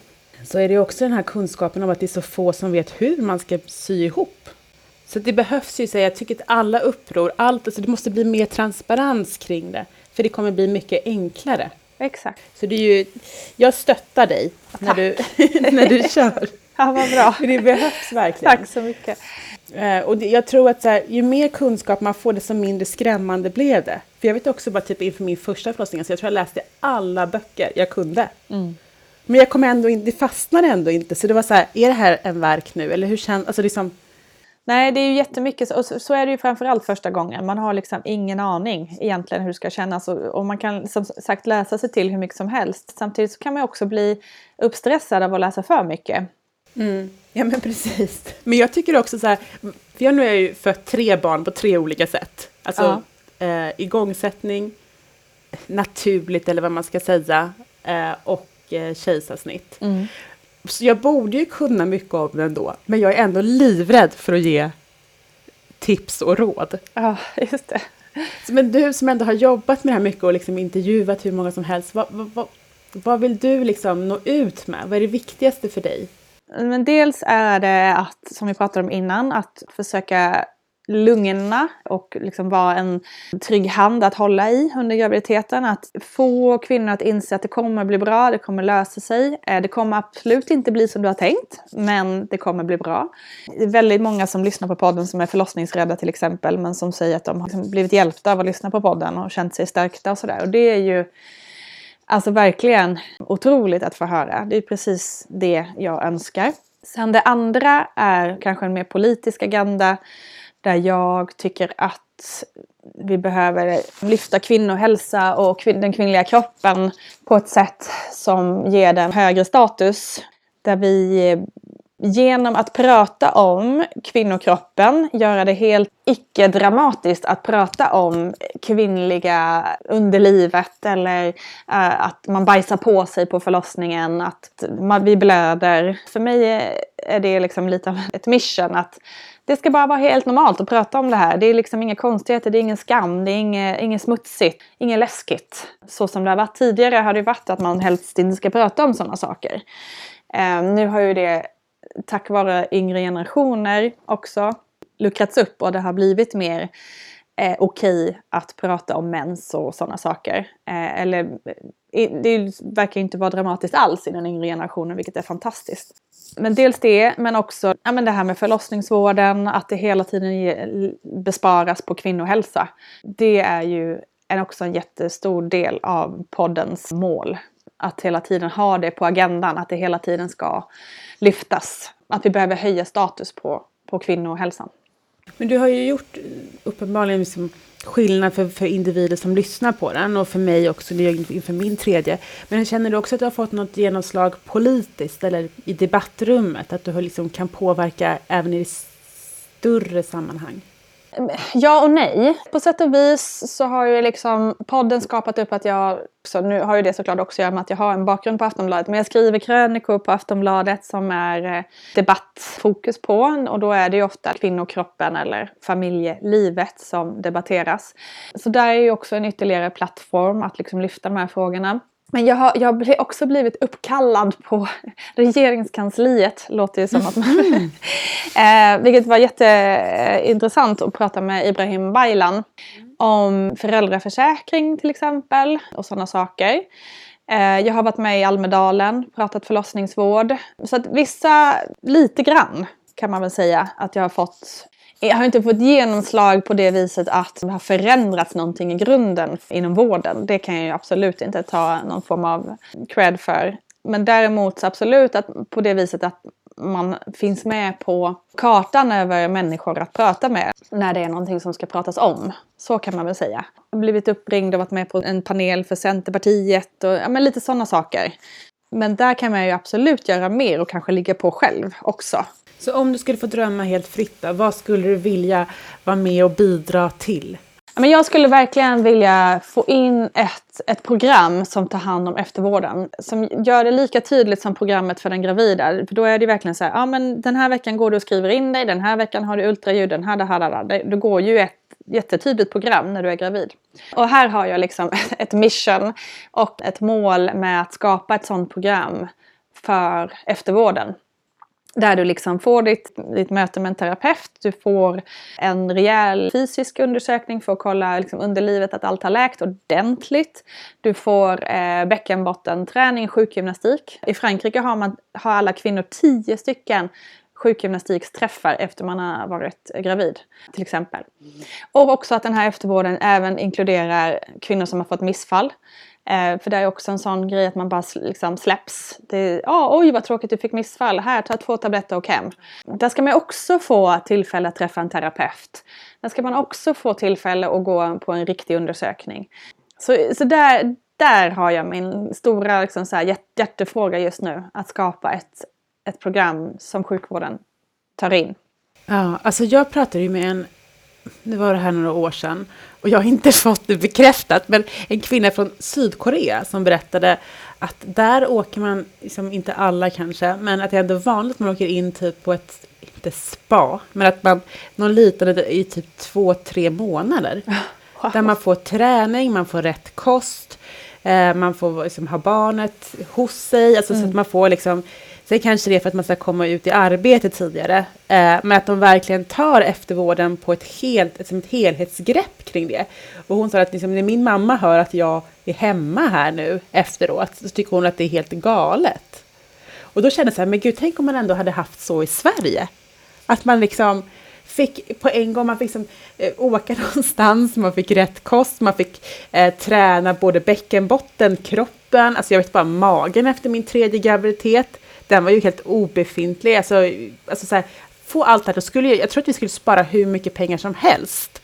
så är det också den här kunskapen om att det är så få som vet hur man ska sy ihop. Så det behövs ju, så jag tycker att alla uppror, allt, alltså det måste bli mer transparens kring det. För det kommer bli mycket enklare. Exakt. Så det är ju, jag stöttar dig när du, när du kör. Ja, vad bra. Det behövs verkligen. Tack så mycket. Eh, och det, jag tror att så här, ju mer kunskap man får, desto mindre skrämmande blev det. För jag vet också bara typ inför min första förlossning, så jag tror jag läste alla böcker jag kunde. Men jag kom ändå in, det fastnade ändå inte. Så det var så här, är det här en verk nu? Eller hur känns, alltså liksom, Nej, det är ju jättemycket. Och så, så är det ju framförallt första gången. Man har liksom ingen aning egentligen hur det ska kännas. Och, och man kan som sagt läsa sig till hur mycket som helst. Samtidigt så kan man också bli uppstressad av att läsa för mycket. Ja men precis. Men jag tycker också så här, för jag nu har jag ju fött tre barn på tre olika sätt. Alltså eh, igångsättning, naturligt eller vad man ska säga, eh, och eh, kejsarsnitt. Så jag borde ju kunna mycket om det ändå, men jag är ändå livrädd för att ge tips och råd. Ja, just det. Men du som ändå har jobbat med det här mycket och liksom intervjuat hur många som helst, vad, vad, vad, vad vill du liksom nå ut med? Vad är det viktigaste för dig? Men dels är det att, som vi pratade om innan, att försöka lugna och liksom vara en trygg hand att hålla i under graviditeten. Att få kvinnor att inse att det kommer bli bra, det kommer lösa sig. Eh, det kommer absolut inte bli som du har tänkt, men det kommer bli bra. Det är väldigt många som lyssnar på podden som är förlossningsrädda till exempel, men som säger att de har liksom blivit hjälpta av att lyssna på podden och känt sig stärkta och sådär. Och det är ju Alltså verkligen otroligt att få höra. Det är precis det jag önskar. Sen det andra är kanske en mer politisk agenda där jag tycker att vi behöver lyfta kvinnohälsa och den kvinnliga kroppen på ett sätt som ger den högre status. Där vi genom att prata om kvinnokroppen, göra det helt icke-dramatiskt att prata om kvinnliga underlivet eller eh, att man bajsar på sig på förlossningen, att man, vi blöder. För mig är det liksom lite av ett mission att Det ska bara vara helt normalt att prata om det här. Det är liksom inga konstigheter, det är ingen skam, det är inget, inget smutsigt, inget läskigt. Så som det har varit tidigare har det varit att man helst inte ska prata om sådana saker. Eh, nu har ju det tack vare yngre generationer också luckrats upp och det har blivit mer eh, okej okay att prata om mens och sådana saker. Eh, eller, det verkar inte vara dramatiskt alls i den yngre generationen vilket är fantastiskt. Men dels det, men också ja, men det här med förlossningsvården, att det hela tiden besparas på kvinnohälsa. Det är ju en, också en jättestor del av poddens mål. Att hela tiden ha det på agendan, att det hela tiden ska lyftas. Att vi behöver höja status på, på kvinnohälsan. Men du har ju gjort uppenbarligen liksom skillnad för, för individer som lyssnar på den och för mig också inför min tredje. Men känner du också att du har fått något genomslag politiskt eller i debattrummet? Att du liksom kan påverka även i större sammanhang? Ja och nej. På sätt och vis så har ju liksom podden skapat upp att jag, så nu har ju det såklart också att göra med att jag har en bakgrund på Aftonbladet, men jag skriver krönikor på Aftonbladet som är eh, debattfokus på och då är det ju ofta kvinnokroppen eller familjelivet som debatteras. Så där är ju också en ytterligare plattform att liksom lyfta de här frågorna. Men jag har, jag har också blivit uppkallad på regeringskansliet, låter det som att man... Mm. eh, vilket var jätteintressant att prata med Ibrahim Baylan om föräldraförsäkring till exempel och sådana saker. Eh, jag har varit med i Almedalen, pratat förlossningsvård. Så att vissa, lite grann kan man väl säga att jag har fått Eh, har inte fått genomslag på det viset att det har förändrats någonting i grunden inom vården. Det kan jag ju absolut inte ta någon form av cred för. Men däremot absolut att på det viset att man finns med på kartan över människor att prata med när det är någonting som ska pratas om. Så kan man väl säga. Jag har blivit uppringd och varit med på en panel för Centerpartiet och ja, men lite sådana saker. Men där kan man ju absolut göra mer och kanske ligga på själv också. Så om du skulle få drömma helt fritt, då, vad skulle du vilja vara med och bidra till? Men jag skulle verkligen vilja få in ett, ett program som tar hand om eftervården. Som gör det lika tydligt som programmet för den gravida. För då är det verkligen så här, ja men den här veckan går du och skriver in dig, den här veckan har du ultraljud, den här, det här, det här. Det, det går ju ett jättetydligt program när du är gravid. Och här har jag liksom ett mission och ett mål med att skapa ett sådant program för eftervården. Där du liksom får ditt, ditt möte med en terapeut, du får en rejäl fysisk undersökning för att kolla liksom under livet att allt har läkt ordentligt. Du får eh, bäckenbottenträning, sjukgymnastik. I Frankrike har, man, har alla kvinnor tio stycken sjukgymnastiksträffar efter man har varit gravid till exempel. Och också att den här eftervården även inkluderar kvinnor som har fått missfall. Eh, för det är också en sån grej att man bara liksom släpps. Det, oh, oj vad tråkigt du fick missfall, här ta två tabletter och hem. Där ska man också få tillfälle att träffa en terapeut. Där ska man också få tillfälle att gå på en riktig undersökning. Så, så där, där har jag min stora liksom så här, hjärtefråga just nu. Att skapa ett, ett program som sjukvården tar in. Ja, alltså jag pratade ju med en nu var det här några år sedan, och jag har inte fått det bekräftat, men en kvinna från Sydkorea som berättade att där åker man, liksom inte alla kanske, men att det är ändå vanligt att man åker in typ på ett, inte spa, men att man, någon liknande i typ två, tre månader. Wow. Där man får träning, man får rätt kost, eh, man får liksom ha barnet hos sig, alltså mm. så att man får liksom Sen kanske det är för att man ska komma ut i arbete tidigare. Eh, men att de verkligen tar eftervården på ett, helt, ett, ett helhetsgrepp kring det. Och hon sa att liksom, när min mamma hör att jag är hemma här nu efteråt så tycker hon att det är helt galet. Och då kände jag så här, men gud, tänk om man ändå hade haft så i Sverige. Att man liksom fick på en gång, man fick liksom, eh, åka någonstans, man fick rätt kost, man fick eh, träna både bäckenbotten, kroppen, alltså jag vet bara magen efter min tredje graviditet den var ju helt obefintlig. Alltså, alltså så här, få allt det här, då skulle jag, jag tror att vi skulle spara hur mycket pengar som helst.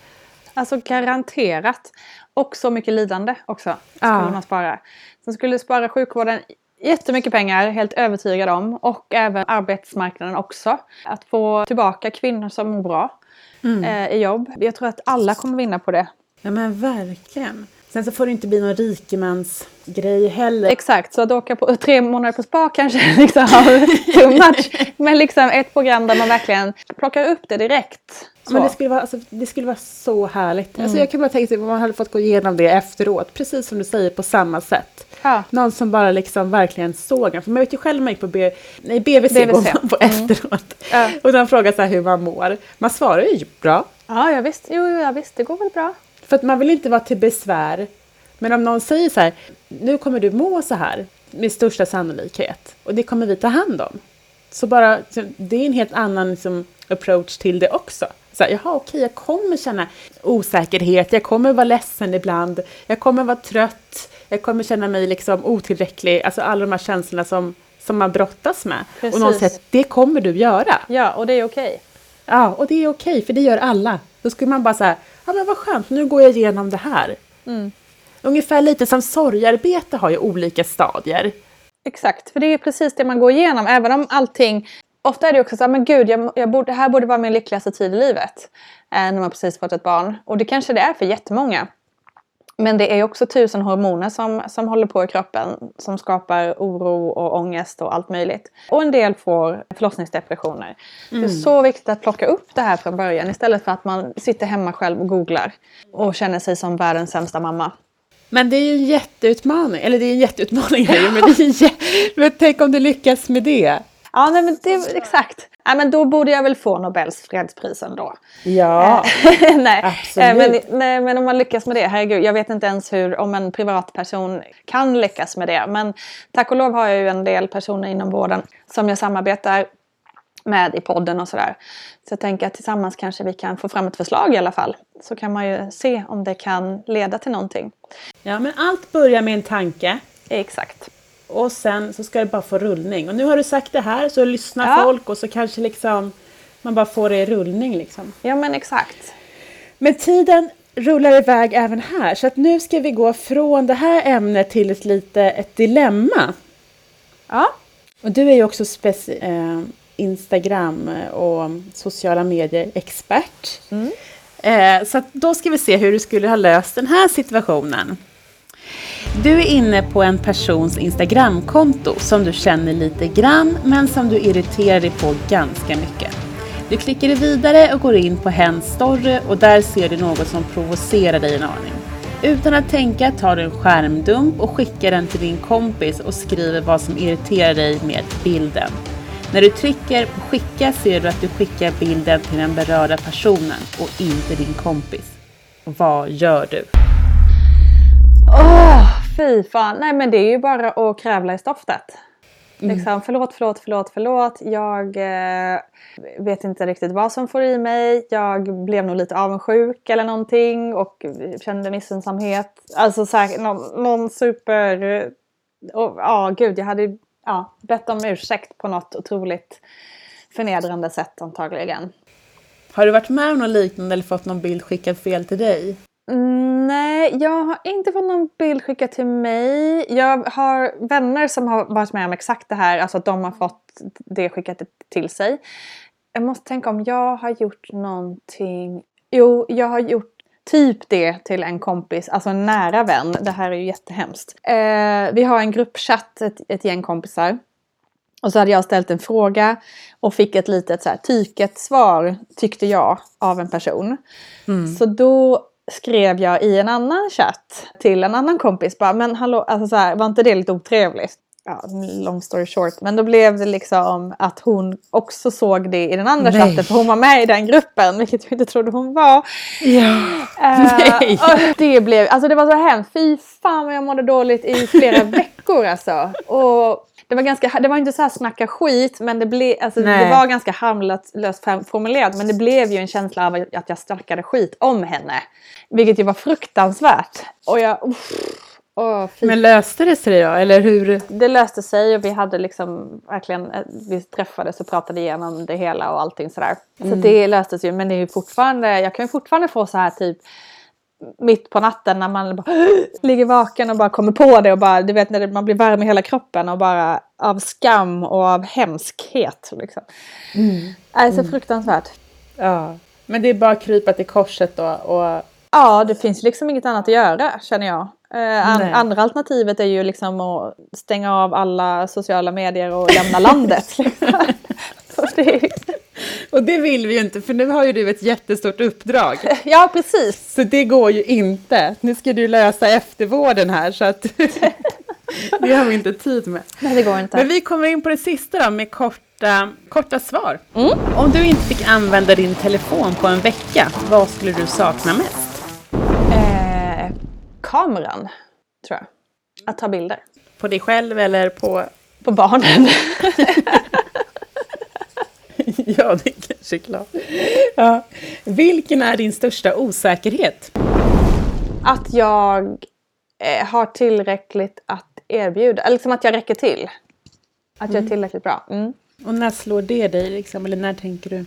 Alltså garanterat. Och så mycket lidande också skulle ja. man spara. Sen skulle spara sjukvården jättemycket pengar, helt övertygad om. Och även arbetsmarknaden också. Att få tillbaka kvinnor som mår bra mm. eh, i jobb. Jag tror att alla kommer vinna på det. Ja men verkligen. Sen så får det inte bli någon rikemansgrej heller. Exakt, så att åka på tre månader på spa kanske liksom too much. Men liksom ett program där man verkligen plockar upp det direkt. Så. Men det skulle, vara, alltså, det skulle vara så härligt. Alltså, jag kan bara tänka mig om man hade fått gå igenom det efteråt. Precis som du säger, på samma sätt. Ja. Någon som bara liksom verkligen såg en. För man vet ju själv när man gick på B, nej, BVC, BVC. på efteråt. Ja. Och de frågar så här hur man mår. Man svarar ju bra. Ja, ja visst. Jo, jo, ja, visst, det går väl bra. För att man vill inte vara till besvär. Men om någon säger så här, nu kommer du må så här med största sannolikhet och det kommer vi ta hand om. Så bara, det är en helt annan liksom, approach till det också. Så här, jaha, okej, jag kommer känna osäkerhet, jag kommer vara ledsen ibland, jag kommer vara trött, jag kommer känna mig liksom otillräcklig, alltså alla de här känslorna som, som man brottas med. Och någon Precis. säger att det kommer du göra. Ja, och det är okej. Ja, och det är okej, för det gör alla. Då skulle man bara säga, ja men vad skönt, nu går jag igenom det här. Mm. Ungefär lite som sorgarbete har ju olika stadier. Exakt, för det är precis det man går igenom. Även om allting... Ofta är det också så här, men gud, jag, jag borde, det här borde vara min lyckligaste tid i livet. Eh, när man precis fått ett barn. Och det kanske det är för jättemånga. Men det är också tusen hormoner som, som håller på i kroppen. Som skapar oro och ångest och allt möjligt. Och en del får förlossningsdepressioner. Det är så viktigt att plocka upp det här från början. Istället för att man sitter hemma själv och googlar. Och känner sig som världens sämsta mamma. Men det är ju en jätteutmaning, eller det är en jätteutmaning här men, det är men tänk om du lyckas med det. Ja, nej, men det, exakt. Ja, men då borde jag väl få Nobels fredspris ändå. Ja, nej, Absolut. eh, men, nej, men om man lyckas med det, herregud, jag vet inte ens hur, om en privatperson kan lyckas med det. Men tack och lov har jag ju en del personer inom vården som jag samarbetar med i podden och sådär. Så jag tänker att tillsammans kanske vi kan få fram ett förslag i alla fall. Så kan man ju se om det kan leda till någonting. ja, men allt börjar med en tanke. Exakt. Och sen så ska det bara få rullning. Och nu har du sagt det här, så lyssnar Ja. folk och så kanske liksom man bara får det i rullning liksom. Ja men exakt. Men tiden rullar iväg även här, så att nu ska vi gå från det här ämnet till ett lite ett dilemma. Ja. Och du är ju också speci- eh, Instagram och sociala medier-expert. Eh, så då ska vi se hur du skulle ha löst den här situationen. Du är inne på en persons Instagramkonto som du känner lite grann men som du irriterar dig på ganska mycket. Du klickar dig vidare och går in på hens story och där ser du något som provocerar dig en aning. Utan att tänka tar du en skärmdump och skickar den till din kompis och skriver vad som irriterar dig med bilden. När du trycker på skicka ser du att du skickar bilden till den berörda personen och inte din kompis. Vad gör du? Åh, fy fan. Nej men det är ju bara att krävla i stoftet. Liksom, förlåt, förlåt, förlåt, förlåt. Jag eh, vet inte riktigt vad som får i mig. Jag blev nog lite avundsjuk eller någonting och kände missunnsamhet. Alltså så här, någon, någon super... eh, och, Ja, gud, jag hade ja, bett om ursäkt på något otroligt förnedrande sätt antagligen. Har du varit med om något liknande eller fått någon bild skickad fel till dig? Mm, Nej, jag har inte fått någon bild skickad till mig. Jag har vänner som har varit med om exakt det här, alltså att de har fått det skickat till sig. Jag måste tänka om jag har gjort någonting. Jo, jag har gjort typ det till en kompis, alltså en nära vän. Det här är ju jättehemskt. Eh, vi har en gruppchatt, ett, ett gäng kompisar. Och så hade jag ställt en fråga och fick ett litet så här, tyket svar, tyckte jag, av en person. Så då skrev jag i en annan chatt till en annan kompis bara, men hallå, alltså så här, var inte det lite otrevligt? Ja, long story short. Men då blev det liksom att hon också såg det i den andra Nej. chatten, för hon var med i den gruppen, vilket jag inte trodde hon var. Ja. Eh, Nej. och det, blev, alltså det var så hemskt. Fy fan vad jag mådde dåligt i flera veckor alltså. Och det var, ganska, det var inte så här snacka skit, men det, blev, alltså, det var ganska harmlöst formulerat. Men det blev ju en känsla av att jag snackade skit om henne. Vilket ju var fruktansvärt. Och jag... Uff, åh, Men löste det sig då? Eller hur? det löste sig och vi hade liksom verkligen, eh, vi träffades och pratade igenom det hela och allting sådär. Så det löstes ju, men det är ju fortfarande, jag kan ju fortfarande få så här typ mitt på natten när man bara ligger vaken och bara kommer på det och bara, du vet när man blir varm i hela kroppen och bara av skam och av hemskhet liksom. Mm. Det är så fruktansvärt. Ja. Men det är bara att krypa till korset då och Ja, det finns liksom inget annat att göra känner jag. Eh, an, Nej. andra alternativet är ju liksom att stänga av alla sociala medier och lämna landet. Så Och det vill vi ju inte, för nu har ju du ett jättestort uppdrag. ja, precis. Så det går ju inte. Nu ska du lösa eftervården här, så att det har vi inte tid med. Nej, det går inte. Men vi kommer in på det sista då, med korta, korta svar. Om du inte fick använda din telefon på en vecka, vad skulle du sakna mest? Eh, kameran, tror jag. Att ta bilder. På dig själv eller på... På barnen. ja, det är kanske är klart. Ja. Vilken är din största osäkerhet? att jag eh, har tillräckligt att erbjuda. Liksom att jag räcker till. Att jag är tillräckligt bra. Mm. Och när slår det dig, liksom? eller när tänker du?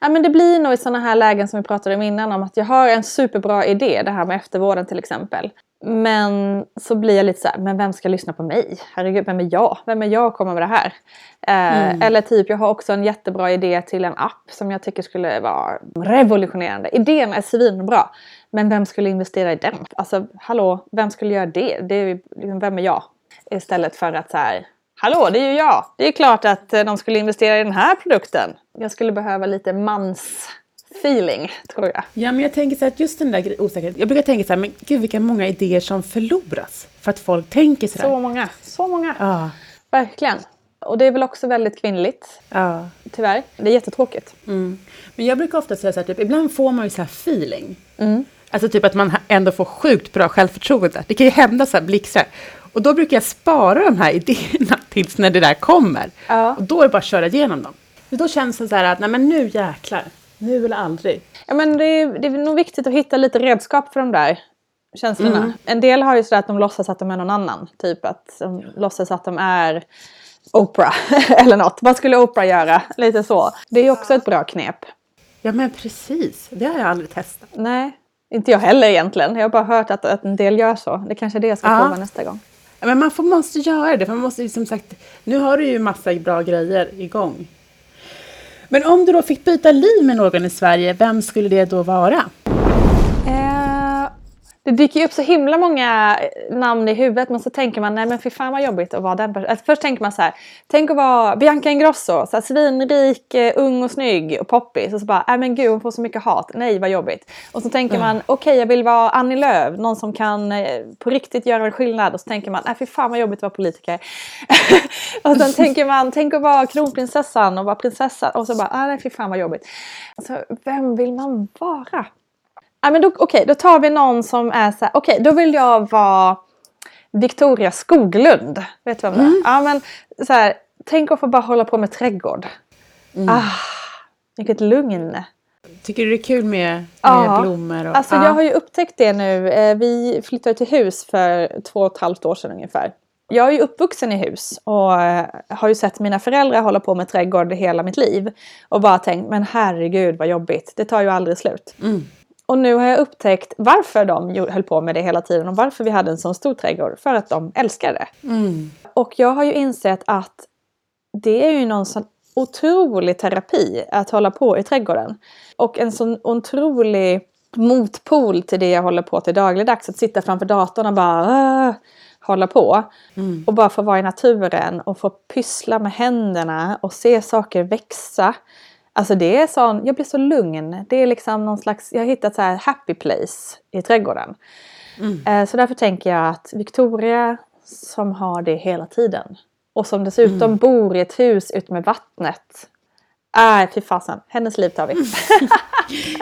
Ja, men det blir nog i sådana här lägen som vi pratade om innan om att jag har en superbra idé, det här med eftervården till exempel. Men så blir jag lite så här, men vem ska lyssna på mig? Herregud, vem är jag? Vem är jag att komma med det här? Eh, Eller typ, jag har också en jättebra idé till en app som jag tycker skulle vara revolutionerande. Idén är svinbra, men vem skulle investera i den? Alltså, hallå, vem skulle göra det? det är, liksom, vem är jag? Istället för att så här, hallå, det är ju jag! Det är klart att eh, de skulle investera i den här produkten. Jag skulle behöva lite mans feeling, tror jag. Ja, men jag tänker så att just den där osäkerheten. Jag brukar tänka så här, men gud vilka många idéer som förloras. För att folk tänker så där. Så många, så många. Ja, Verkligen. Och det är väl också väldigt kvinnligt, ja. tyvärr. Det är jättetråkigt. Mm. Men jag brukar ofta säga så här, typ, ibland får man ju så här feeling. Mm. Alltså typ att man ändå får sjukt bra självförtroende. Det kan ju hända så här blixtar. Och då brukar jag spara de här idéerna tills när det där kommer. Ja. Och då är det bara att köra igenom dem. För då känns det så här att, nej men nu jäklar. Nu eller aldrig. Ja, men det, är, det är nog viktigt att hitta lite redskap för de där känslorna. En del har ju sådär att de låtsas att de är någon annan. Typ att de låtsas att de är Oprah eller något. Vad skulle Oprah göra? Lite så. Det är ju också ett bra knep. Ja men precis, det har jag aldrig testat. Nej, inte jag heller egentligen. Jag har bara hört att, att en del gör så. Det kanske är det jag ska Ja. prova nästa gång. Men man får, måste göra det, för man måste som sagt, nu har du ju massa bra grejer igång. Men om du då fick byta liv med någon i Sverige, vem skulle det då vara? Eh, det dyker ju upp så himla många namn i huvudet men så tänker man nej men fy fan vad jobbigt att vara den personen. Alltså, först tänker man så här, tänk att vara Bianca Ingrosso, så här, svinrik, eh, ung och snygg och poppis. Och så bara, nej men gud hon får så mycket hat, nej vad jobbigt. Och så tänker man, okej jag vill vara Annie Lööf, någon som kan eh, på riktigt göra en skillnad. Och så tänker man, nej fy fan vad jobbigt att vara politiker. och sen tänker man, tänk att vara kronprinsessan och vara prinsessa. Och så bara, ah, nej fy fan vad jobbigt. Alltså, vem vill man vara? Ja, men då, okej, då tar vi någon som är så här, okej, då vill jag vara Victoria Skoglund. Vet du vem det är? Ja, men så här, tänk att få bara hålla på med trädgård. Ah, vilket lugn. Tycker du det är kul med, med Ja. blommor? Och, Alltså ja. jag har ju upptäckt det nu. Eh, Vi flyttade till hus för två och ett halvt år sedan ungefär. Jag är ju uppvuxen i hus och eh, har ju sett mina föräldrar hålla på med trädgård hela mitt liv. Och bara tänkt, men herregud vad jobbigt, det tar ju aldrig slut. Mm. Och nu har jag upptäckt varför de höll på med det hela tiden och varför vi hade en sån stor trädgård. För att de älskar det. Mm. Och jag har ju insett att det är ju någon sån otrolig terapi att hålla på i trädgården. Och en sån otrolig motpol till det jag håller på till dagligdags. Att sitta framför datorn och bara "Åh", hålla på. Mm. Och bara få vara i naturen och få pyssla med händerna och se saker växa. Alltså det är sån, jag blir så lugn. Det är liksom någon slags, jag har hittat så här happy place i trädgården. Mm. Eh, Så därför tänker jag att Victoria som har det hela tiden och som dessutom bor i ett hus ut med vattnet. Nej, fy fasen. Hennes liv tar vi.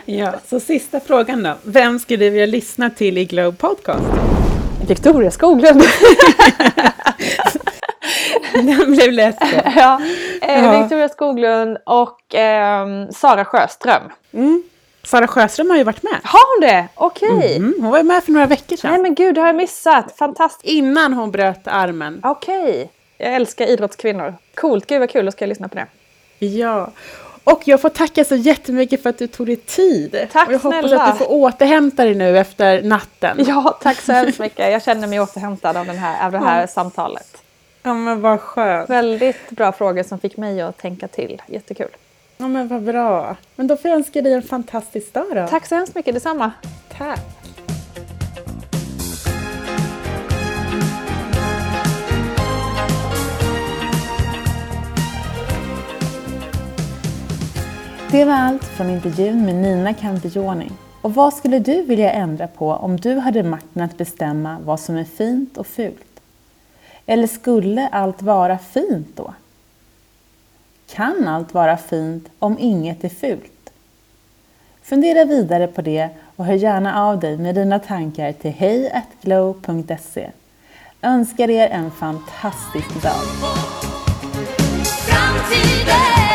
Ja, så sista frågan då. Vem skulle du vilja lyssna till i Globe Podcast? Victoria Skoglund. Den blev så. ja, eh. Victoria Skoglund och ehm, Sara Sjöström. Mm. Sara Sjöström har ju varit med. Har hon det? Okej. Mm. Hon var ju med för några veckor sedan. Nej men gud, det har jag missat. Fantastiskt. Innan hon bröt armen. Okej. Jag älskar idrottskvinnor. Coolt, gud vad kul, då ska jag lyssna på det. Ja. Och jag får tacka så jättemycket för att du tog dig tid. Tack och jag hoppas snälla. att du får återhämta dig nu efter natten. Ja, tack så hemskt mycket. Jag känner mig återhämtad av, den här, av det här samtalet. Ja men vad skönt. Väldigt bra frågor som fick mig att tänka till. Jättekul. Ja men vad bra. Men då får jag önska dig en fantastisk dag då. Tack så hemskt mycket, detsamma. Tack! Det var allt från intervjun med Nina Campioni. Och vad skulle du vilja ändra på om du hade makten att bestämma vad som är fint och fult? Eller skulle allt vara fint då? Kan allt vara fint om inget är fult? Fundera vidare på det och hör gärna av dig med dina tankar till hejatglow.se. Önskar er en fantastisk dag! Framtiden